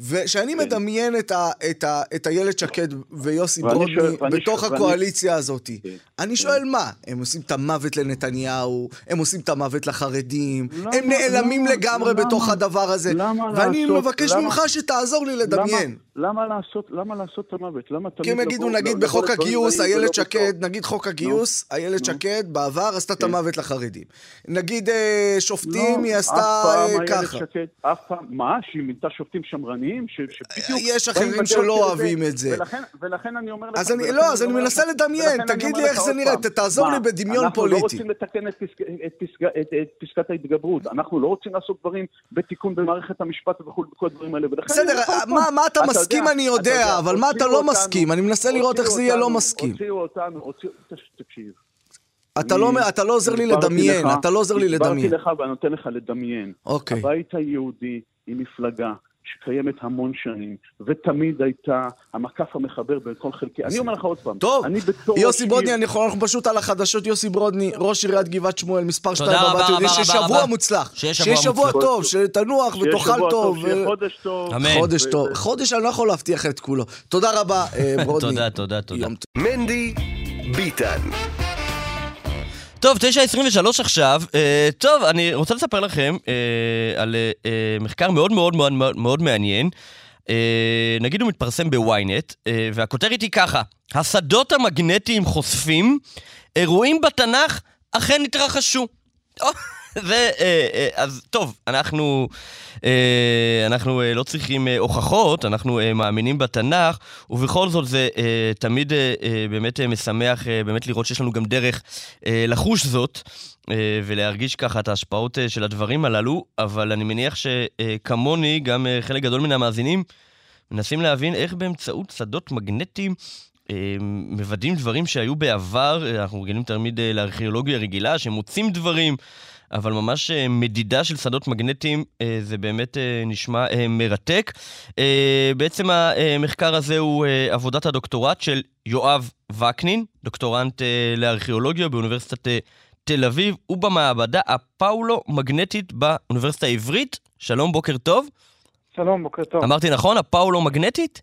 וכשאני מדמיין את, ה, את, ה, את איילת שקד ויוסי ואני ברודני ואני בתוך שואל- הקואליציה הזאת, כן. אני שואל מה? הם עושים את המוות לנתניהו, הם עושים את המוות לחרדים, למה- הם נעלמים למה- לגמרי למה- בתוך הדבר הזה, למה ואני לעשות- מבקש למה- ממך שתעזור לי לדמיין. למה, למה, לעשות, למה לעשות את המוות? למה תמיד כי הם יגידו, נגיד בחוק הגיוס, איילת? שקד, נגיד חוק הגיוס, איילת. שקד בעבר עשתה את כן. המוות לחרדים. נגיד אה, שופטים, היא לא, עשתה אף פעם אה, איילת ככה. שקד, אף פעם, מה? שהיא מינתה שופטים ש, שבדיוק... יש אחרים שלא של אוהבים את זה. ולכן, ולכן אני אומר לך... אז אני- לא, אז אני מנסה לדמיין, תגיד לי איך זה נראה, תעזור לי בדמיון אנחנו פוליטי. לא רוצים לתקן את, פסק, את, פסק, את, את פסקת ההתגברות, אנחנו לא רוצים לעשות דברים בתיקון במערכת המשפט וכו' וכל הדברים האלה, ולכן... בסדר, מה- אתה מסכים אני יודע, אבל מה אתה לא מסכים? אני מנסה לראות איך זה יהיה לא מסכים. הוציאו אותנו, הוציאו... תקשיב. אתה לא אתה לא עוזר לי לדמיין, לך- אתה לא עוזר לי לדמיין. הסברתי לך ואני נותן לך לדמיין. אוקיי. הבית היהודי היא מפלגה שקיימת המון שנים, ותמיד הייתה המקף המחבר בין כל חלקי. אני אומר לך עוד פעם, טוב, אני בתור... יוסי ברודני, אנחנו פשוט על החדשות, יוסי ברודני, ראש עיריית גבעת שמואל, מספר תודה 2 רבה, בבת יהודי, ששבוע. מוצלח. שיהיה שיהיה שבוע. טוב, שתנוח ותאכל שבוע טוב. שיהיה ו- חודש טוב. אמן. חודש טוב. חודש אני לא יכול להבטיח את כולו. תודה רבה, אה, ברודני. תודה, תודה, תודה. מנדי ביטן. טוב, 9.23 עכשיו. אה, טוב, אני רוצה לספר לכם אה, על אה, מחקר מאוד מאוד מאוד מאוד, מעניין. אה, נגיד הוא מתפרסם בוויינט, אה, והכותרת היא ככה: השדות המגנטיים חושפים, אירועים בתנ"ך אכן התרחשו. זה, אה, אה, אז טוב, אנחנו, אה, אנחנו לא צריכים הוכחות, אנחנו מאמינים בתנ"ך, ובכל זאת זה תמיד באמת משמח באמת לראות שיש לנו גם דרך לחוש זאת. ולהרגיש ככה את ההשפעות של הדברים הללו, אבל אני מניח שכמוני, גם חלק גדול מן המאזינים מנסים להבין איך באמצעות שדות מגנטיים מוודאים דברים שהיו בעבר, אנחנו רגילים תמיד לארכיאולוגיה רגילה, שמוצאים דברים, אבל ממש אה, מדידה של שדות מגנטיים אה, זה באמת אה, נשמע מרתק. בעצם המחקר הזה הוא עבודת הדוקטורט של יואב וקנין, דוקטורנט לארכיאולוגיה באוניברסיטת תל אביב, ובמעבדה הפאולו-מגנטית באוניברסיטה העברית. שלום, בוקר טוב. שלום, בוקר טוב. אמרתי נכון? הפאולו-מגנטית?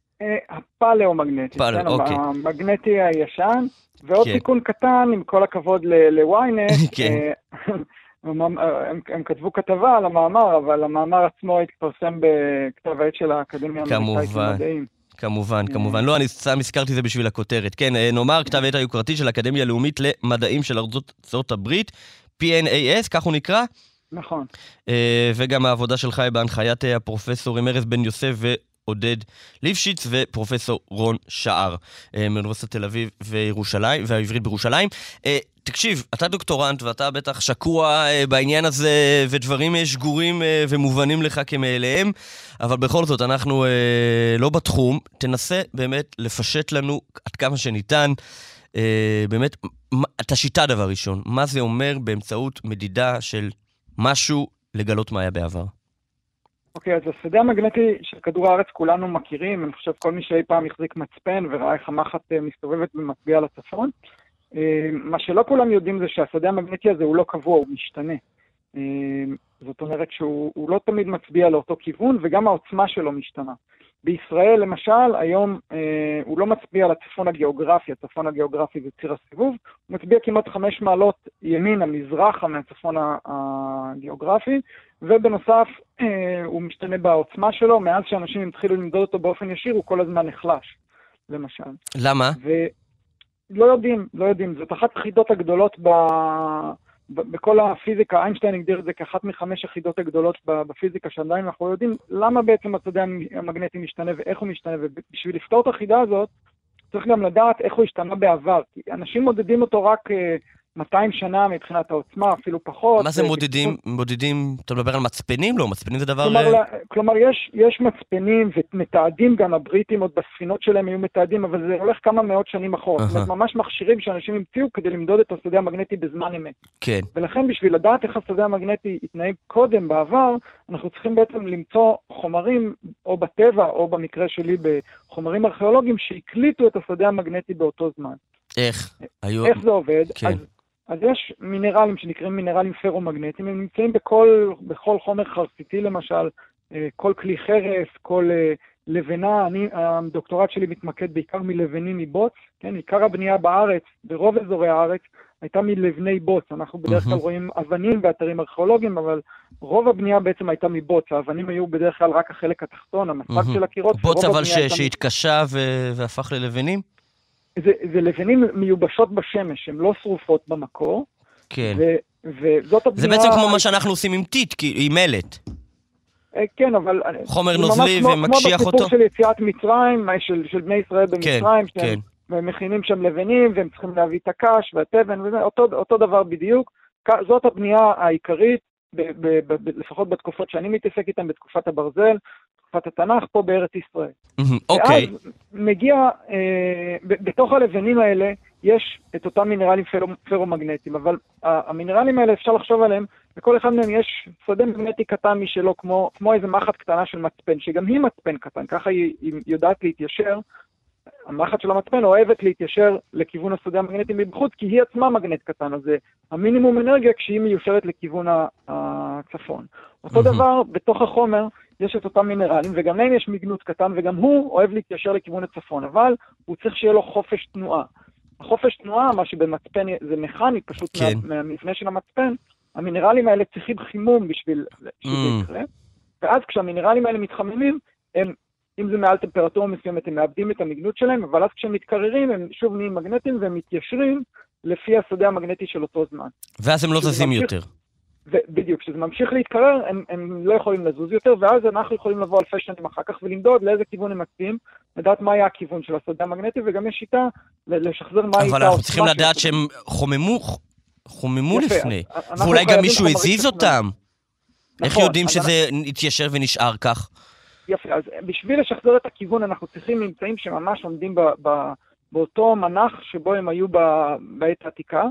הפלאו-מגנטי, פלאו, כן, אוקיי. המגנטי הישן, ועוד כן. תיקון קטן, עם כל הכבוד ל-ynet, כן. אה, הם, הם, הם כתבו כתבה על המאמר, אבל המאמר עצמו התפרסם בכתב העת של האקדמיה האמריקאית. למדעים. כמובן, כמובן. לא, אני סתם הזכרתי את זה בשביל הכותרת. כן, אה, נאמר כתב העת היוקרתי של האקדמיה הלאומית למדעים של ארצות הברית, PNAS, כך הוא נקרא, נכון. אה, וגם העבודה שלך היא בהנחיית אה, הפרופסורים ארז בן יוסף ועודד ליפשיץ ופרופסור רון שער אה, מאוניברסיטת תל אביב וירושלים, והעברית בירושלים. אה, תקשיב, אתה דוקטורנט ואתה בטח שקוע אה, בעניין הזה ודברים שגורים ומובנים לך כמאליהם, אבל בכל זאת אנחנו לא בתחום. תנסה באמת לפשט לנו עד כמה שניתן. באמת, את השיטה דבר ראשון, מה זה אומר באמצעות מדידה של משהו לגלות מה היה בעבר. אוקיי, אז השדה המגנטי של כדור הארץ כולנו מכירים, אני חושב כל מי שאי פעם החזיק מצפן וראה איך המחט אה, מסתובבת ומצביעה לצפון. אה, מה שלא כולם יודעים זה שהשדה המגנטי הזה הוא לא קבוע, הוא משתנה. אה, זאת אומרת שהוא הוא לא תמיד מצביע לאותו כיוון, וגם העוצמה שלו משתנה. בישראל, למשל, היום אה, הוא לא מצביע לצפון הגיאוגרפי, הצפון הגיאוגרפי זה ציר הסיבוב, הוא מצביע כמעט חמש מעלות ימינה, מזרחה מהצפון הגיאוגרפי, ובנוסף, אה, הוא משתנה בעוצמה שלו, מאז שאנשים התחילו למדוד אותו באופן ישיר, הוא כל הזמן נחלש, למשל. למה? ולא יודעים, לא יודעים. זאת אחת החידות הגדולות ב... בכל הפיזיקה, איינשטיין הגדיר את זה כאחת מחמש החידות הגדולות בפיזיקה, שעדיין אנחנו יודעים למה בעצם השדה המגנטי משתנה ואיך הוא משתנה, ובשביל לפתור את החידה הזאת, צריך גם לדעת איך הוא השתנה בעבר. כי אנשים מודדים אותו רק אה, 200 שנה מבחינת העוצמה, אפילו פחות. מה זה ו- מודדים? מודדים, אתה מדבר על מצפנים? לא, מצפנים זה דבר... כלומר, אה, לה- כלומר יש, יש מצפנים ומתעדים, גם הבריטים עוד בספינות שלהם היו מתעדים, אבל זה הולך כמה מאות שנים אחורה. זאת אומרת. ממש מכשירים שאנשים המציאו כדי למדוד את השדה המגנטי בזמן אמת. כן. ולכן בשביל לדעת איך השדה המגנטי התנהג קודם, בעבר, אנחנו צריכים בעצם למצוא חומרים, או בטבע, או במקרה שלי בחומרים ארכיאולוגיים, שהקליטו את השדה המגנטי באותו זמן. איך? היו... איך זה עובד? כן. אז, אז יש מינרלים שנקראים מינרלים פרומגנטיים, הם נמצאים בכל, בכל חומר חרסיתי למשל, אה, כל כלי חרס, כל אה, לבנה, אני, הדוקטורט שלי מתמקד בעיקר מלבנים מבוץ, כן, עיקר הבנייה בארץ, ברוב אזורי הארץ, הייתה מלבני בוץ. אנחנו בדרך כלל. רואים אבנים באתרים ארכיאולוגיים, אבל רוב הבנייה בעצם הייתה מבוץ. האבנים היו בדרך כלל רק החלק התחתון, מהמם. של הקירות. בוץ אבל שהתקשה והפך ללבנים? זה, זה לבנים מיובשות בשמש, הן לא שרופות במקור, כן. ו, וזאת הבנייה... זה בעצם כמו מה שאנחנו עושים עם טיט, עם מלט. אה, כן, אבל... חומר זה ממש נוזלי כמו- ומקשיח כמו אותו? בסיפור של יציאת מצרים, אה, של, של בני ישראל במצרים, כן. שהם והם מכינים שם לבנים, והם צריכים להביא את הקש והתבן, וזה, אותו, אותו דבר בדיוק. זאת הבנייה העיקרית, ב, ב, ב, ב, לפחות בתקופות שאני מתעסק איתן, בתקופת הברזל, תקופת התנ"ך, פה בארץ ישראל. אוקיי. ואז מגיע, אה, בתוך הלבנים האלה יש את אותם מינרלים פרו, פרומגנטיים, אבל המינרלים האלה אפשר לחשוב עליהם, לכל אחד מהם יש שדה מגנטי קטן משלו, כמו, כמו איזה מחט קטנה של מצפן, שגם היא מצפן קטן, ככה היא, היא יודעת להתיישר. המחט של המצפן אוהבת להתיישר לכיוון השדה המגנטי מבחוץ, כי היא עצמה מגנט קטן, אז זה המינימום אנרגיה כשהיא מיושרת לכיוון הצפון. אותו. דבר, בתוך החומר יש את אותם מינרלים, וגם להם יש מגנוט קטן, וגם הוא אוהב להתיישר לכיוון הצפון, אבל הוא צריך שיהיה לו חופש תנועה. החופש תנועה, מה שבמצפן זה מכני, פשוט כן. מה, מהמבנה של המצפן, המינרלים האלה צריכים חימום בשביל שזה Mm. יקרה, ואז כשהמינרלים האלה מתחממים, הם, אם זה מעל טמפרטורה מסוימת, הם מאבדים את המגנות שלהם, אבל אז כשהם מתקררים, הם שוב נהיים מגנטיים והם מתיישרים לפי השדה המגנטי של אותו זמן. ואז הם לא שזה זזים יותר. בדיוק, כשזה ממשיך להתקרר, הם, הם לא יכולים לזוז יותר, ואז אנחנו יכולים לבוא אלפי שנים אחר כך ולמדוד לאיזה כיוון הם מצביעים, לדעת מה היה הכיוון של השדה המגנטי, וגם יש שיטה לשחזר מה הייתה... אבל אנחנו צריכים לדעת שהם חוממו, חוממו יפה, לפני, ואולי גם מישהו הזיז אותם. נכון, איך יודעים שזה אנחנו... התיישר ונשאר כך? יפה, אז בשביל לשחזר את הכיוון אנחנו צריכים ממצאים שממש עומדים ב, ב, באותו מנח שבו הם היו ב, בעת העתיקה.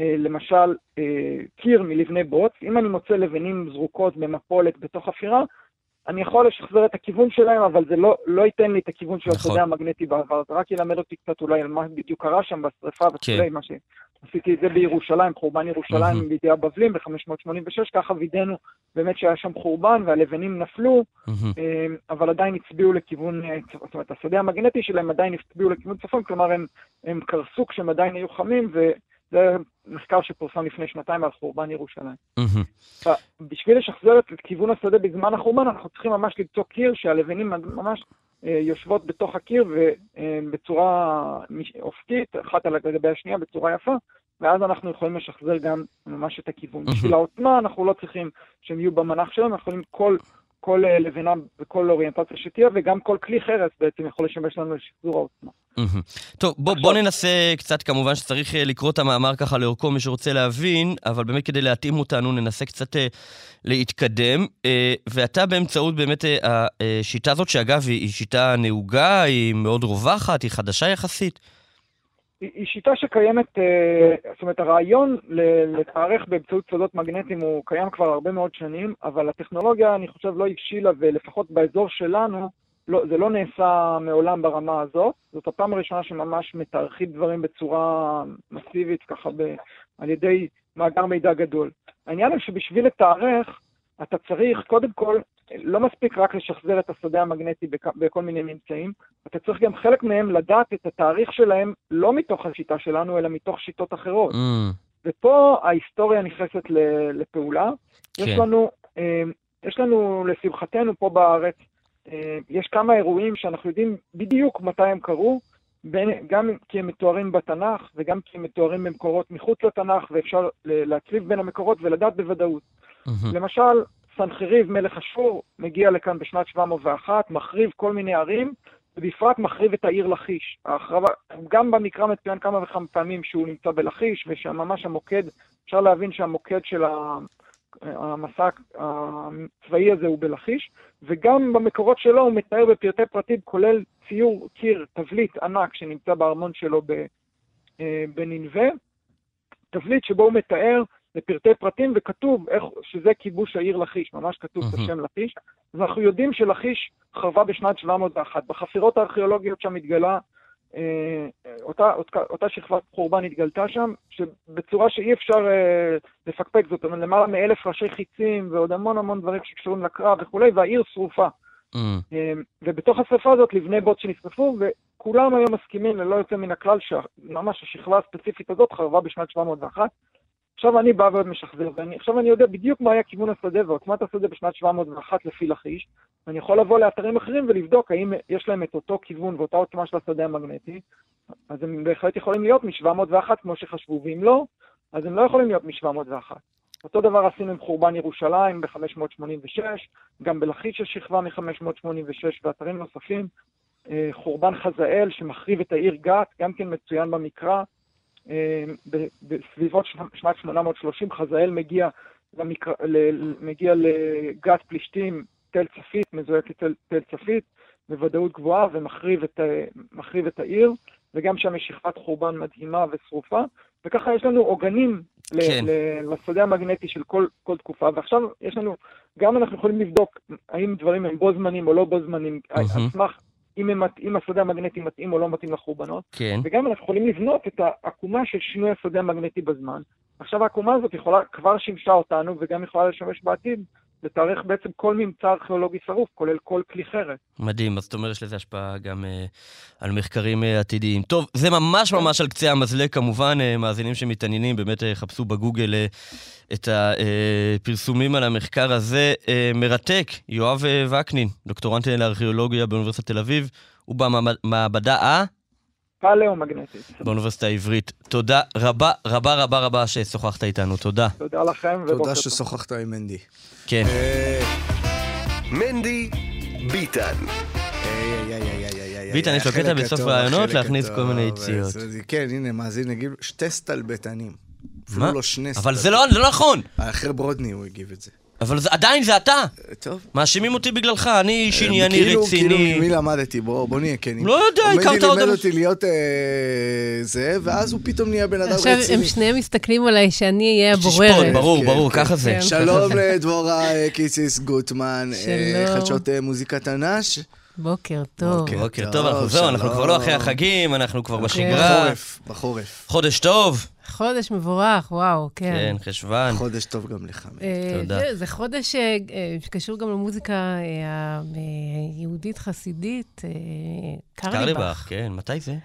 אה, למשל, אה, קיר מלבני בוץ, אם אני מוצא לבנים זרוקות במפולת בתוך חפירה, אני יכול לשחזר את הכיוון שלהם, אבל זה לא, לא ייתן לי את הכיוון של נכון. השדה המגנטי בעבר, זה רק ילמד אותי קצת אולי על מה בדיוק קרה שם בשרפה וכולי, כן. מה שעשיתי את זה בירושלים, חורבן ירושלים mm-hmm. בידי הבבלים ב-586, ככה וידאנו באמת שהיה שם חורבן והלבנים נפלו, mm-hmm. אבל עדיין הצביעו לכיוון, אה, זאת אומרת, השדה המגנטי שלהם עדיין הצביעו לכיוון צפון, כלומר הם, הם קרסו כשהם עדיין היו חמים, ו... זה מחקר שפורסם לפני שנתיים על חורבן ירושלים. בשביל לשחזר את כיוון השדה בזמן החורבן, אנחנו צריכים ממש למצוא קיר שהלבנים ממש אה, יושבות בתוך הקיר ובצורה אופקית, אחת על גבי השנייה בצורה יפה, ואז אנחנו יכולים לשחזר גם ממש את הכיוון. בשביל העוצמה אנחנו לא צריכים שהם יהיו במנח שלנו, אנחנו יכולים כל כל אה, לבנה וכל אוריינטציה שתהיה, וגם כל כלי חרס בעצם יכול לשמש לנו לשחזור העוצמה. טוב, בוא, בוא ננסה קצת, כמובן שצריך אה, לקרוא את המאמר ככה לאורכו, מי שרוצה להבין, אבל באמת כדי להתאים אותנו, ננסה קצת אה, להתקדם. ואתה באמצעות באמת השיטה הזאת, שאגב, היא שיטה נהוגה, היא מאוד רווחת, היא חדשה יחסית. היא שיטה שקיימת, אה, זאת אומרת, הרעיון לתארך באמצעות שדות מגנטיים הוא קיים כבר הרבה מאוד שנים, אבל הטכנולוגיה, אני חושב, לא הבשילה, ולפחות באזור שלנו, לא, זה לא נעשה מעולם ברמה הזאת. זאת הפעם הראשונה שממש מתארכים דברים בצורה מסיבית, ככה ב, על ידי מאגר מידע גדול. העניין הוא שבשביל לתארך, אתה צריך קודם כל לא מספיק רק לשחזר את השדה המגנטי בכל מיני ממצאים, אתה צריך גם חלק מהם לדעת את התאריך שלהם לא מתוך השיטה שלנו, אלא מתוך שיטות אחרות. Mm. ופה ההיסטוריה נכנסת לפעולה. כן. יש לנו, אה, יש לנו, לשמחתנו, פה בארץ, אה, יש כמה אירועים שאנחנו יודעים בדיוק מתי הם קרו, בין, גם כי הם מתוארים בתנ"ך וגם כי הם מתוארים במקורות מחוץ לתנ"ך, ואפשר להצליב בין המקורות ולדעת בוודאות. Mm-hmm. למשל, סנחריב, מלך אשור, מגיע לכאן בשנת 701, מחריב כל מיני ערים, ובפרט מחריב את העיר לכיש. ההחרבה, גם במקרא מצוין כמה וכמה פעמים שהוא נמצא בלכיש, ושממש המוקד, אפשר להבין שהמוקד של המסע הצבאי הזה הוא בלכיש, וגם במקורות שלו הוא מתאר בפרטי פרטים, כולל ציור קיר, תבליט ענק שנמצא בארמון שלו אה, בנינווה, תבליט שבו הוא מתאר לפרטי פרטים, וכתוב איך, שזה כיבוש העיר לכיש, ממש כתוב את השם לכיש. ואנחנו יודעים שלכיש חרבה בשנת 701. בחפירות הארכיאולוגיות שם התגלה, אה, אותה, אותה, אותה שכבת חורבן התגלתה שם, שבצורה שאי אפשר אה, לפקפק, זאת אומרת, למעלה מאלף ראשי חיצים ועוד המון המון דברים שקשורים לקרב וכולי, והעיר שרופה. Mm. ובתוך השרפה הזאת לבני בוט שנשרפו, וכולם היום מסכימים ללא יוצא מן הכלל שממש השכבה הספציפית הזאת חרבה בשנת 701. עכשיו אני בא ועוד משחזר, ועכשיו אני יודע בדיוק מה היה כיוון השדה ועוצמת השדה בשנת 701 לפי לכיש, ואני יכול לבוא לאתרים אחרים ולבדוק האם יש להם את אותו כיוון ואותה עוצמה של השדה המגנטי, אז הם בהחלט יכולים להיות מ-701 כמו שחשבו, ואם לא, אז הם לא יכולים להיות מ-701. אותו דבר עשינו עם חורבן ירושלים ב-586, גם בלכיש יש שכבה מ-586 ואתרים נוספים. אה, חורבן חזאל שמחריב את העיר גת, גם כן מצוין במקרא. אה, בסביבות שנת 830 חזאל מגיע, למקר... מגיע לגת פלישתים, תל צפית, מזוהה כתל תל צפית, בוודאות גבוהה, ומחריב את, את העיר, וגם שם יש שכבת חורבן מדהימה ושרופה, וככה יש לנו עוגנים כן. לשדה המגנטי של כל, כל תקופה, ועכשיו יש לנו, גם אנחנו יכולים לבדוק האם דברים הם בו זמנים או לא בו זמנים, mm-hmm. על סמך אם, הם, אם השדה המגנטי מתאים או לא מתאים לחורבנות. כן. וגם אנחנו יכולים לבנות את העקומה של שינוי השדה המגנטי בזמן. עכשיו העקומה הזאת יכולה, כבר שימשה אותנו וגם יכולה לשמש בעתיד לתארך בעצם כל ממצא ארכיאולוגי שרוף, כולל כל כלי חרס. מדהים, אז זאת אומרת יש לזה השפעה גם אה, על מחקרים אה, עתידיים. טוב, זה ממש ממש על קצה המזלג, כמובן, אה, מאזינים שמתעניינים, באמת אה, חפשו בגוגל אה, את הפרסומים על המחקר הזה. אה, מרתק, יואב אה, וקנין, דוקטורנט לארכיאולוגיה באוניברסיטת תל אביב, הוא במעבדה ה... פלאומגנטית. באוניברסיטה העברית. תודה רבה רבה רבה רבה ששוחחת איתנו, תודה. תודה לכם, ובוקר תודה. ששוחחת עם מנדי. כן. אה, מנדי ביטן. ביטן, יש לו קטע בסוף החלק להכניס כל מיני אה, יציאות. כן, הנה, מאזין, נגיד, שתי סטלבטנים. מה? אפילו לא שני אבל סטלבטנים. זה לא זה לא נכון! אחרי ברודני הוא הגיב את זה. אבל זה- עדיין זה אתה! אה, טוב. מאשימים אותי בגללך, אני איש ענייני כאילו- כאילו רציני. ממי למדתי, בוא בוא נהיה כנים. לא יודע, הכרת מנדי עוד לימד אנשים. אותי להיות אה, זה, ואז הוא פתאום נהיה בן אדם עכשיו רציני. הם שניהם מסתכלים עליי שאני אהיה הבוררת. תשפוט, ברור, כן, ברור, כן. ככה זה. כן. שלום לדבורה אה, קיציס גוטמן, אה, שלום. חדשות אה, מוזיקת תנ"ש. בוקר טוב. בוקר. בוקר טוב, טוב, אנחנו זהו, אנחנו. כבר לא אחרי החגים, אנחנו כבר בשגרה. בחורף, בחורף. חודש טוב. חודש מבורך, וואו, כן. כן, חשוון. חודש טוב גם לך. אה, תודה. זה- זה חודש אה, אה, שקשור גם למוזיקה אה, היהודית-חסידית, אה, קרליבך, קרליבך. כן, מתי זה?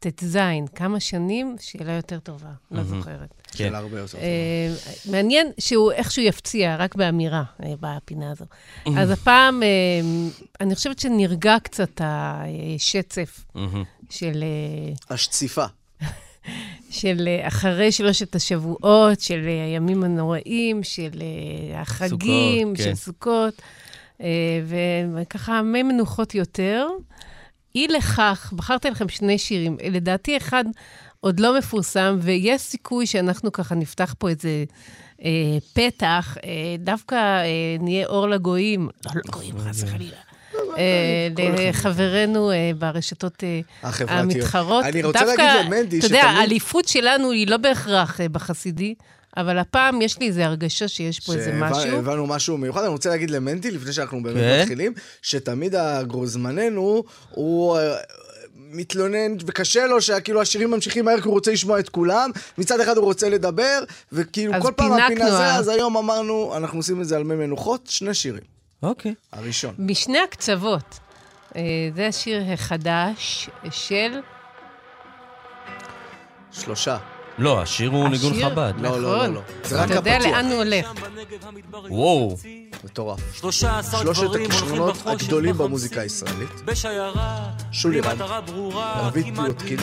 ט"ז, כמה שנים, שאלה יותר טובה, לא זוכרת. כן. שאלה הרבה יותר טובה. אה, מעניין שהוא איכשהו יפציע, רק באמירה, אה, בפינה הזו. אז הפעם, אה, אני חושבת שנרגע קצת השצף. של... אה, השציפה. של אה, אחרי שלושת השבועות, של אה, הימים הנוראים, של אה, החגים, סוכות, של כן. סוכות, וככה מי מנוחות יותר. אי לכך, בחרתי לכם שני שירים. לדעתי, אחד עוד לא מפורסם, ויש סיכוי שאנחנו ככה נפתח פה איזה אה, פתח, אה, דווקא אה, נהיה אור לגויים, לא לגויים, חס וחלילה. אה, לחברינו אה, ברשתות אה, החברתיות. המתחרות. אני רוצה להגיד למנדי אתה יודע, שתמיד- האליפות שלנו היא לא בהכרח בחסידי, אבל הפעם יש לי איזו הרגשה שיש פה איזה משהו. הבנו משהו מיוחד. אני רוצה להגיד למנטי, לפני שאנחנו באמת כן. מתחילים, שתמיד הגרוזמננו, הוא... מתלונן, וקשה לו שכאילו השירים ממשיכים מהר, כי הוא רוצה לשמוע את כולם. מצד אחד הוא רוצה לדבר, וכאילו כל פעם הפינה זה? אז היום אמרנו, אנחנו עושים את זה על מי מנוחות, שני שירים. אוקיי. הראשון. משני הקצוות. אה, זה השיר החדש של... שלושה. לא, השיר הוא ניגון חב"ד. לא, לא, לא, נכון. לא. זה רק אתה יודע. לאן הוא הולך. וואו. מטורף. שלושת הכישרונות הגדולים. במוזיקה הישראלית. שולי בלי רנד, מטרה ברורה, רביד כמעט פלוטקין.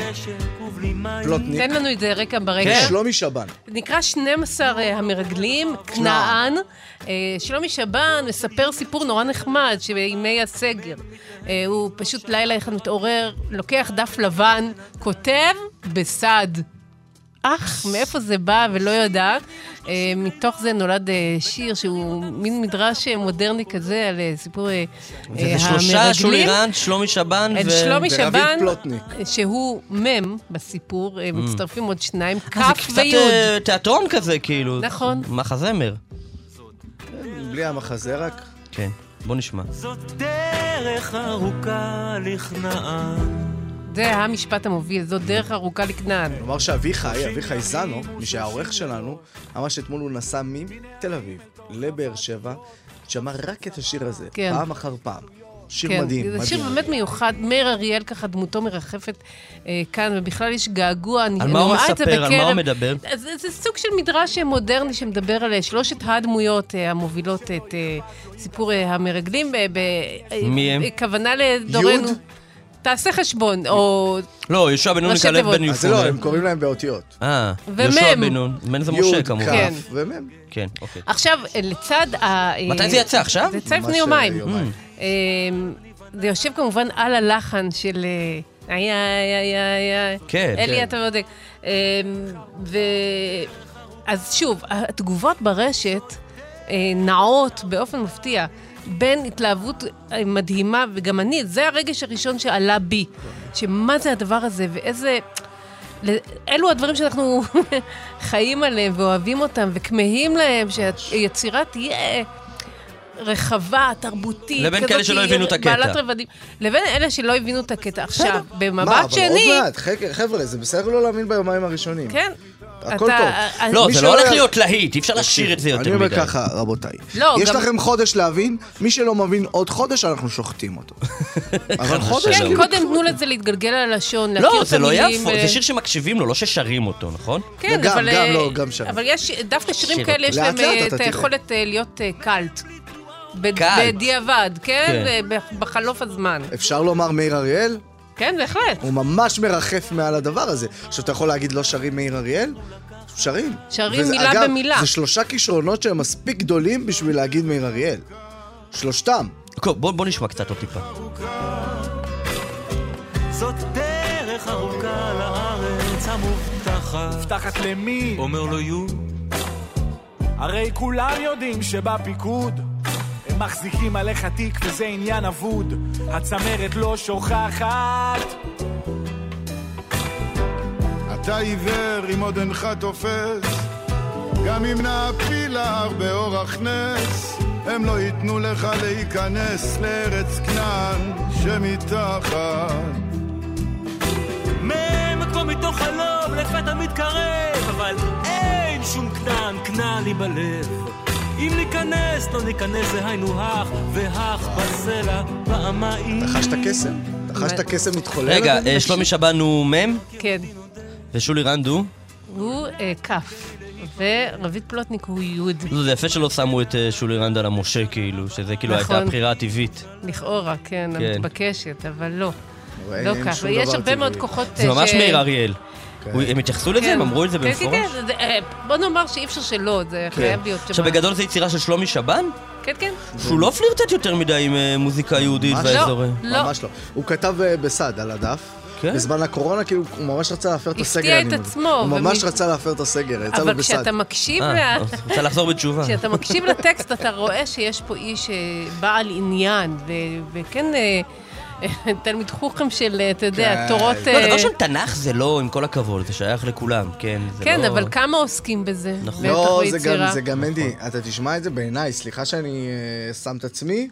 פלוטניק, תן לנו את זה רקע ברקע. כן. שלומי שבן. נקרא 12 אה, המרגלים, כנען. אה, שלומי שבן מספר סיפור נורא נחמד, שבימי הסגר. אה, הוא פשוט לילה אחד מתעורר, לוקח דף לבן, כותב בסד. אך, מאיפה זה בא ולא יודעת. אה, מתוך זה נולד אה, שיר שהוא מין מדרש אה, מודרני כזה על סיפור וזה אה, שלושה, שולי המרגלים. רנד, שלומי שבן ו... שלומי שבן. שהוא מ' בסיפור, אה, מצטרפים עוד שניים, כ' אה, זה קצת וי'. תיאטרון כזה, כאילו. נכון. מחזמר. בלי המחזה רק. כן, בוא נשמע. זאת דרך ארוכה לכנען. זה המשפט המוביל, זאת דרך ארוכה לכנען. כלומר שאביחי, אביחי זנו, מי שהיה העורך שלנו, אמר שאתמול הוא נסע מתל אביב לבאר שבע, שמע רק את השיר הזה, כן. פעם אחר פעם. שיר כן, מדהים, מדהים. זה שיר באמת מיוחד. מאיר אריאל, ככה דמותו מרחפת אה, כאן, ובכלל יש געגוע. אני על אני מה הוא רואה את זה מספר? על מה בקרב- הוא מדבר? אז זה, זה סוג של מדרש מודרני שמדבר על אה, שלושת הדמויות אה, המובילות את אה, סיפור אה, המרגלים. ב- ב- אה, מי הם? כוונה לדורנו. יוד? תעשה חשבון, או... לא, יהושע בן נון, ראשי כלב תיבות. בן אז זה לא, יפונה. הם קוראים להם באותיות. אה, ומם. יהושע בן נון. בן זה משה י', כמובן. כן. כ' ומ'. כן, אוקיי. עכשיו, לצד ה... מתי זה יצא? עכשיו? זה יצא לפני ממש. אה, יומיים. אה, זה יושב כמובן על הלחן של... אה, איי, איי, איי, איי, איי. כן, אלי, כן. אתה בודק. אה, ו... אז שוב, התגובות ברשת אה, נעות באופן מפתיע בין התלהבות אה, מדהימה, וגם אני, זה הרגש הראשון שעלה בי, שמה זה הדבר הזה, ואיזה... אלו הדברים שאנחנו חיים עליהם ואוהבים אותם וכמהים להם, שהיצירה תהיה רחבה, תרבותית. לבין כזאת כאלה שלא הבינו את הקטע. בעלת רבדים. לבין אלה שלא הבינו את הקטע. עכשיו, מה, במבט אבל שני... עוד מעט, חבר'ה, זה בסדר לא להאמין ביומיים הראשונים. כן. הכל אתה- טוב. אה, לא, זה לא הולך להיות להיט, אי אפשר לשיר את זה יותר אני אומר מדי. ככה, רבותיי. לא, יש גם- לכם חודש להבין, מי שלא מבין עוד חודש, אנחנו שוחטים אותו. אבל חודש... שלום. כן, קודם תנו לזה להתגלגל על הלשון, להכיר לא, את זה לא המילים. יפו, ו- זה שיר שמקשיבים לו, לא ששרים אותו, נכון? כן, גם, אבל... גם, אה, לא, גם שם. אבל יש, דווקא שירים שיר כאלה, יש להם אה, את. היכולת אה, להיות אה, קאלט. בד- קאלט. בדיעבד, כן? כן. בחלוף הזמן. אפשר לומר מאיר אריאל? כן, בהחלט. הוא ממש מרחף מעל הדבר הזה. עכשיו, אתה יכול להגיד לא שרים מאיר אריאל? שרים. שרים וזה- מילה אגב, במילה. זה שלושה כישרונות שהם מספיק גדולים בשביל להגיד מאיר אריאל. שלושתם. טוב, בוא בוא נשמע קצת עוד טיפה. זאת דרך ארוכה לארץ המובטחת. מובטחת למי? אומר לו יו, הרי כולם יודעים שבפיקוד מחזיקים עליך תיק וזה עניין אבוד. הצמרת לא שוכחת. אתה עיוור אם עוד אינך תופס, גם אם נעפיל להר באורח נס, הם לא ייתנו לך להיכנס לארץ כנען שמתחת. כמו מתוך חלום לפתע מתקרב, אבל אין שום כנען, כנען לי בלב. אם ניכנס, לא ניכנס, זה היינו הך, והך בסלע, פעמיים. אתה חש את הקסם? אתה חש את הקסם מתחולל? רגע? אה, שלומי שבן הוא מ' כן. ושולי רנד הוא? אה, כף, ורביד פלוטניק הוא יוד, זה יפה שלא שמו את אה, שולי רנד על המשה כאילו, שזה כאילו הייתה נכון. הבחירה הטבעית. לכאורה, כן, כן. המתבקשת, אבל לא. לא ככה, דבר הרבה מאוד. כוחות... זה ממש מאיר אריאל. הוא- הם התייחסו לזה? כן. הם אמרו את זה כן, כן, במפורש? כן, זה- אה, בוא נאמר שאי אפשר שלא, זה חייב להיות שם. עכשיו בגדול זה יצירה של שלומי שבן? כן, כן. שהוא לא פלירטט יותר מדי עם אה, מוזיקה יהודית ממש והאזורי. לא. ממש לא. הוא כתב אה, בסד על הדף. כן? בזמן הקורונה, כאילו, הוא ממש רצה להפר את הפתיע הסגר. את אני מבין. עצמו, הוא ממש ומי- רצה להפר את הסגר, יצא לו אבל בסד. כשאתה מקשיב אה, ל... רוצה לחזור בתשובה. כשאתה מקשיב לטקסט, אתה רואה שיש פה איש בעל עניין, ו- וכן תלמיד חוכם של, אה, אתה יודע, כן. תורות... לא, אה, דבר ראשון, תנ"ך זה לא, עם כל הכבוד, זה שייך לכולם, כן. כן, לא- אבל כמה עוסקים בזה? נכון. לא, זה גם, גם מנדי, אתה תשמע את זה בעיניי, סליחה שאני אה, שם את עצמי,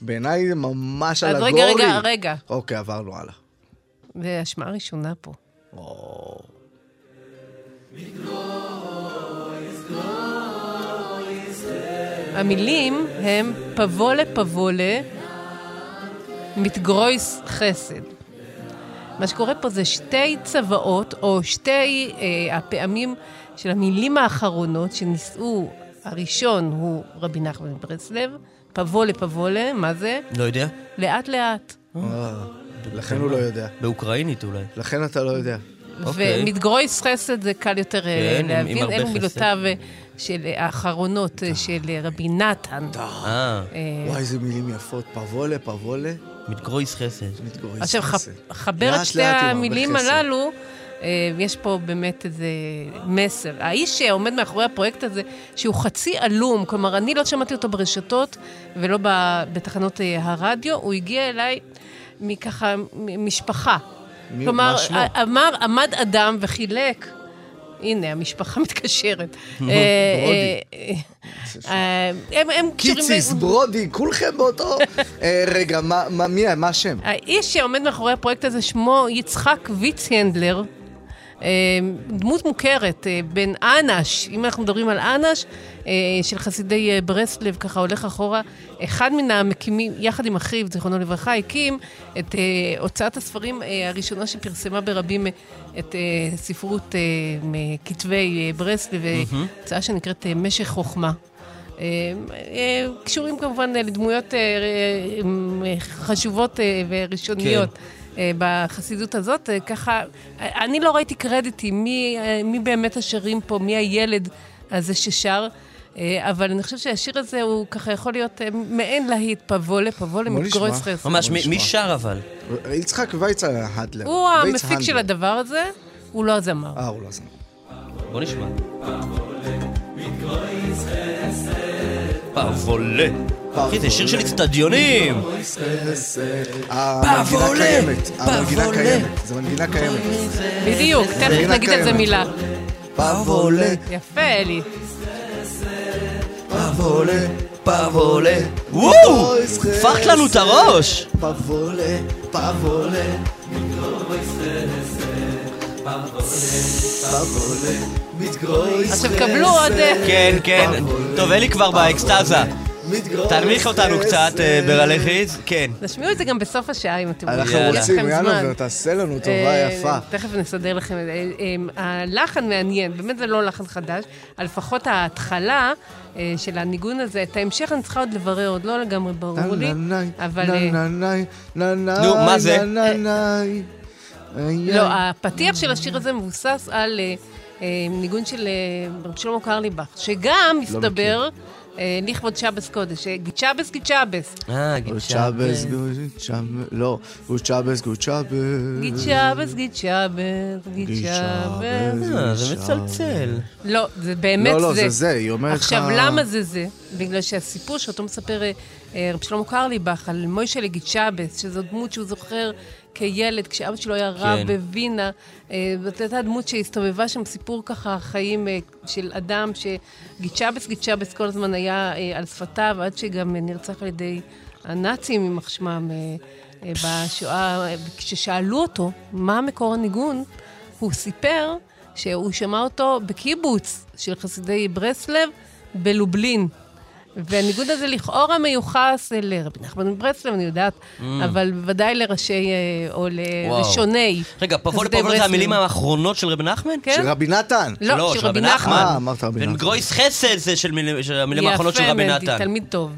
בעיניי זה ממש אז אלגורי. רגע, רגע, רגע. אוקיי, עברנו הלאה. זה השמעה ראשונה פה. המילים הם פבולה פבולה מתגרויס חסד. מה שקורה פה זה שתי צוואות, או שתי אה, הפעמים של המילים האחרונות שנישאו, הראשון הוא רבי נחמן מברסלב, פבולה פבולה, מה זה? לא יודע? לאט לאט. אה, לכן הוא לא יודע. באוקראינית אולי. לכן אתה לא יודע. אוקיי. ומתגרויס חסד זה קל יותר אה, כן, להבין, אלו. מילותיו אה, של האחרונות של רבי נתן. וואי, איזה מילים יפות. פבולה, פבולה, מתגרויס חסד. מתגורס עכשיו, חסד. חבר את שתי המילים. הללו, אה, יש פה באמת איזה מסר. האיש שעומד מאחורי הפרויקט הזה, שהוא חצי עלום, כלומר, אני לא שמעתי אותו ברשתות ולא בתחנות אה, הרדיו, הוא הגיע אליי מככה, משפחה. מי- כלומר, אמר, עמד אדם וחילק. הנה, המשפחה מתקשרת. אה, ברודי. אה, אה, הם הם קשורים... קיציס, ברודי, כולכם באותו... אה, רגע, מה- מה- מי מה השם? האיש שעומד מאחורי הפרויקט הזה שמו יצחק ויצהנדלר, אה, דמות מוכרת, אה, בן אנש, אם אנחנו מדברים על אנש, אה, של חסידי אה, ברסלב, ככה הולך אחורה, אחד מן המקימים, יחד עם אחיו, זיכרונו לברכה, הקים את אה, הוצאת הספרים אה, הראשונה שפרסמה ברבים אה, את אה, ספרות אה, מכתבי אה, ברסלב, אה, הוצאה שנקראת אה, משך חוכמה. אה, אה, קשורים כמובן אה, לדמויות אה, אה, חשובות אה, וראשוניות. אה, בחסידות הזאת, אה, ככה, אה, אני לא ראיתי קרדיטים, מי, אה, מי באמת השרים פה, מי הילד הזה ששר, אה, אבל אני חושבת שהשיר הזה הוא ככה יכול להיות אה, מעין להיט, פבולה, פבולה, נשמע. חסד. ממש, מי-. שר אבל? יצחק וייצה הדלר. הוא וייץ המפיק של. הדבר הזה, הוא לא הזמר. אה, הוא לא זמר. בוא נשמע. פבולה. אחי, זה שיר של אצטדיונים! המנגינה פבולה, קיימת, המנגינה פבולה. קיימת, זו מנגינה קיימת. בדיוק, תכף נגיד על זה. מילה. פבולה, יפה, אלי. פבולה, פבולה. וואו! הפכת לנו את הראש! פבולה, פבולה. פבולה, מתגרויס עכשיו קבלו עוד... אה, כן, כן. טוב, אלי כבר באקסטזה. תנמיך אותנו קצת, אה, ברלי חיץ. כן. תשמיעו את זה גם בסוף השעה אם אתם אנחנו יאללה. רוצים, לכם יאללה. ותעשה לנו טובה אה, יפה. תכף נסדר לכם את זה. אה, אה, הלחן מעניין, באמת זה לא לחן חדש, אבל לפחות ההתחלה אה, של הניגון הזה, את ההמשך אני צריכה עוד לברר, עוד לא לגמרי ברור לי, אבל... אה, נו, מה זה? לא, הפתיח של השיר הזה מבוסס על אה, אה, ניגון של אה, רב שלמה קרליבך, שגם, מסתבר, אה, לכבוד שבס קודש, אה, גיצ'אבס גיצ'אבס. אה, שבס, לא, גוד שבס. גיצ'אבס, גיצ'אבס, גיצ'אבס. אה, זה מצלצל. לא, זה באמת לא, זה. לא, זה זה, היא אומרת לך... עכשיו, למה זה זה? בגלל שהסיפור שאותו מספר אה, אה, רב שלמה קרליבך על מוישה לגיצ'אבס, שזו דמות שהוא זוכר כילד, כשאבא שלו היה רב כן. בווינה, אה, זאת הייתה דמות שהסתובבה שם, סיפור ככה חיים אה, של אדם שגיצ'אבס, גיצ'אבס כל הזמן היה אה, על שפתיו, עד שגם נרצח על ידי הנאצים, יימח שמם, אה, אה, בשואה. אה, כששאלו אותו מה מקור הניגון, הוא סיפר שהוא שמע אותו בקיבוץ של חסידי ברסלב בלובלין. והניגוד הזה לכאורה מיוחס לרבי נחמן מברסלב, אני יודעת, אבל בוודאי לראשי, אה, או. לראשוני. רגע, פבולה חסידי פבולה זה. המילים האחרונות של רבי נחמן? כן? של רבי נתן. לא, של רבי אה, נחמן. אמרת רבי נחמן. וגרויס חסד זה של מילים- של המילים האחרונות של רבי יפה, נתן. תלמיד טוב.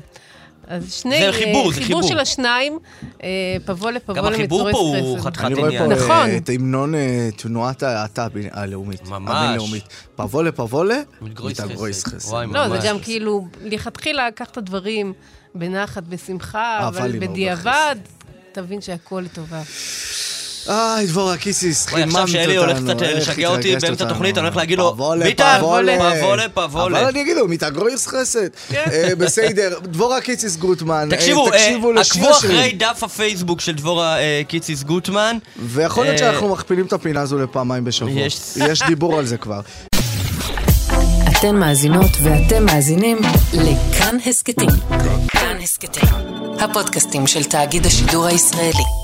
אז שני... זה חיבור, זה חיבור חיבור. של השניים, אה, פבולה, גם פבולה החיבור פה הוא. חתיכת אני רואה עניין. פה נכון. אה, את המנון אה, תנועת ההאטה הבין- הלאומית. ממש. הבינלאומית. מתגרויס חסד. חסד. וואי, לא, זה ממש. גם כאילו, לכתחילה לקח את הדברים בנחת, בשמחה, אבל בדיעבד, תבין שהכל לטובה. איי, דבורה קיסיס, חיממת עכשיו אותנו. שאלי הולך קצת לשגע אותי באמצע. התוכנית, אני הולך להגיד לו, ביטן, פבולה. פבולה, פבולה. אבל אני אגיד לו, מתאגרויס חסד. אה, בסדר, דבורה קיציס גוטמן. אה, תקשיבו, אה, עקבו. אחרי דף הפייסבוק של דבורה אה, קיציס גוטמן. ויכול להיות אה, שאנחנו מכפילים את הפינה הזו לפעמיים בשבוע. יש. יש דיבור על זה כבר. אתן מאזינות ואתם מאזינים לכאן הסכתים. כאן הסכתים, הפודקאסטים של תאגיד השידור הישראלי.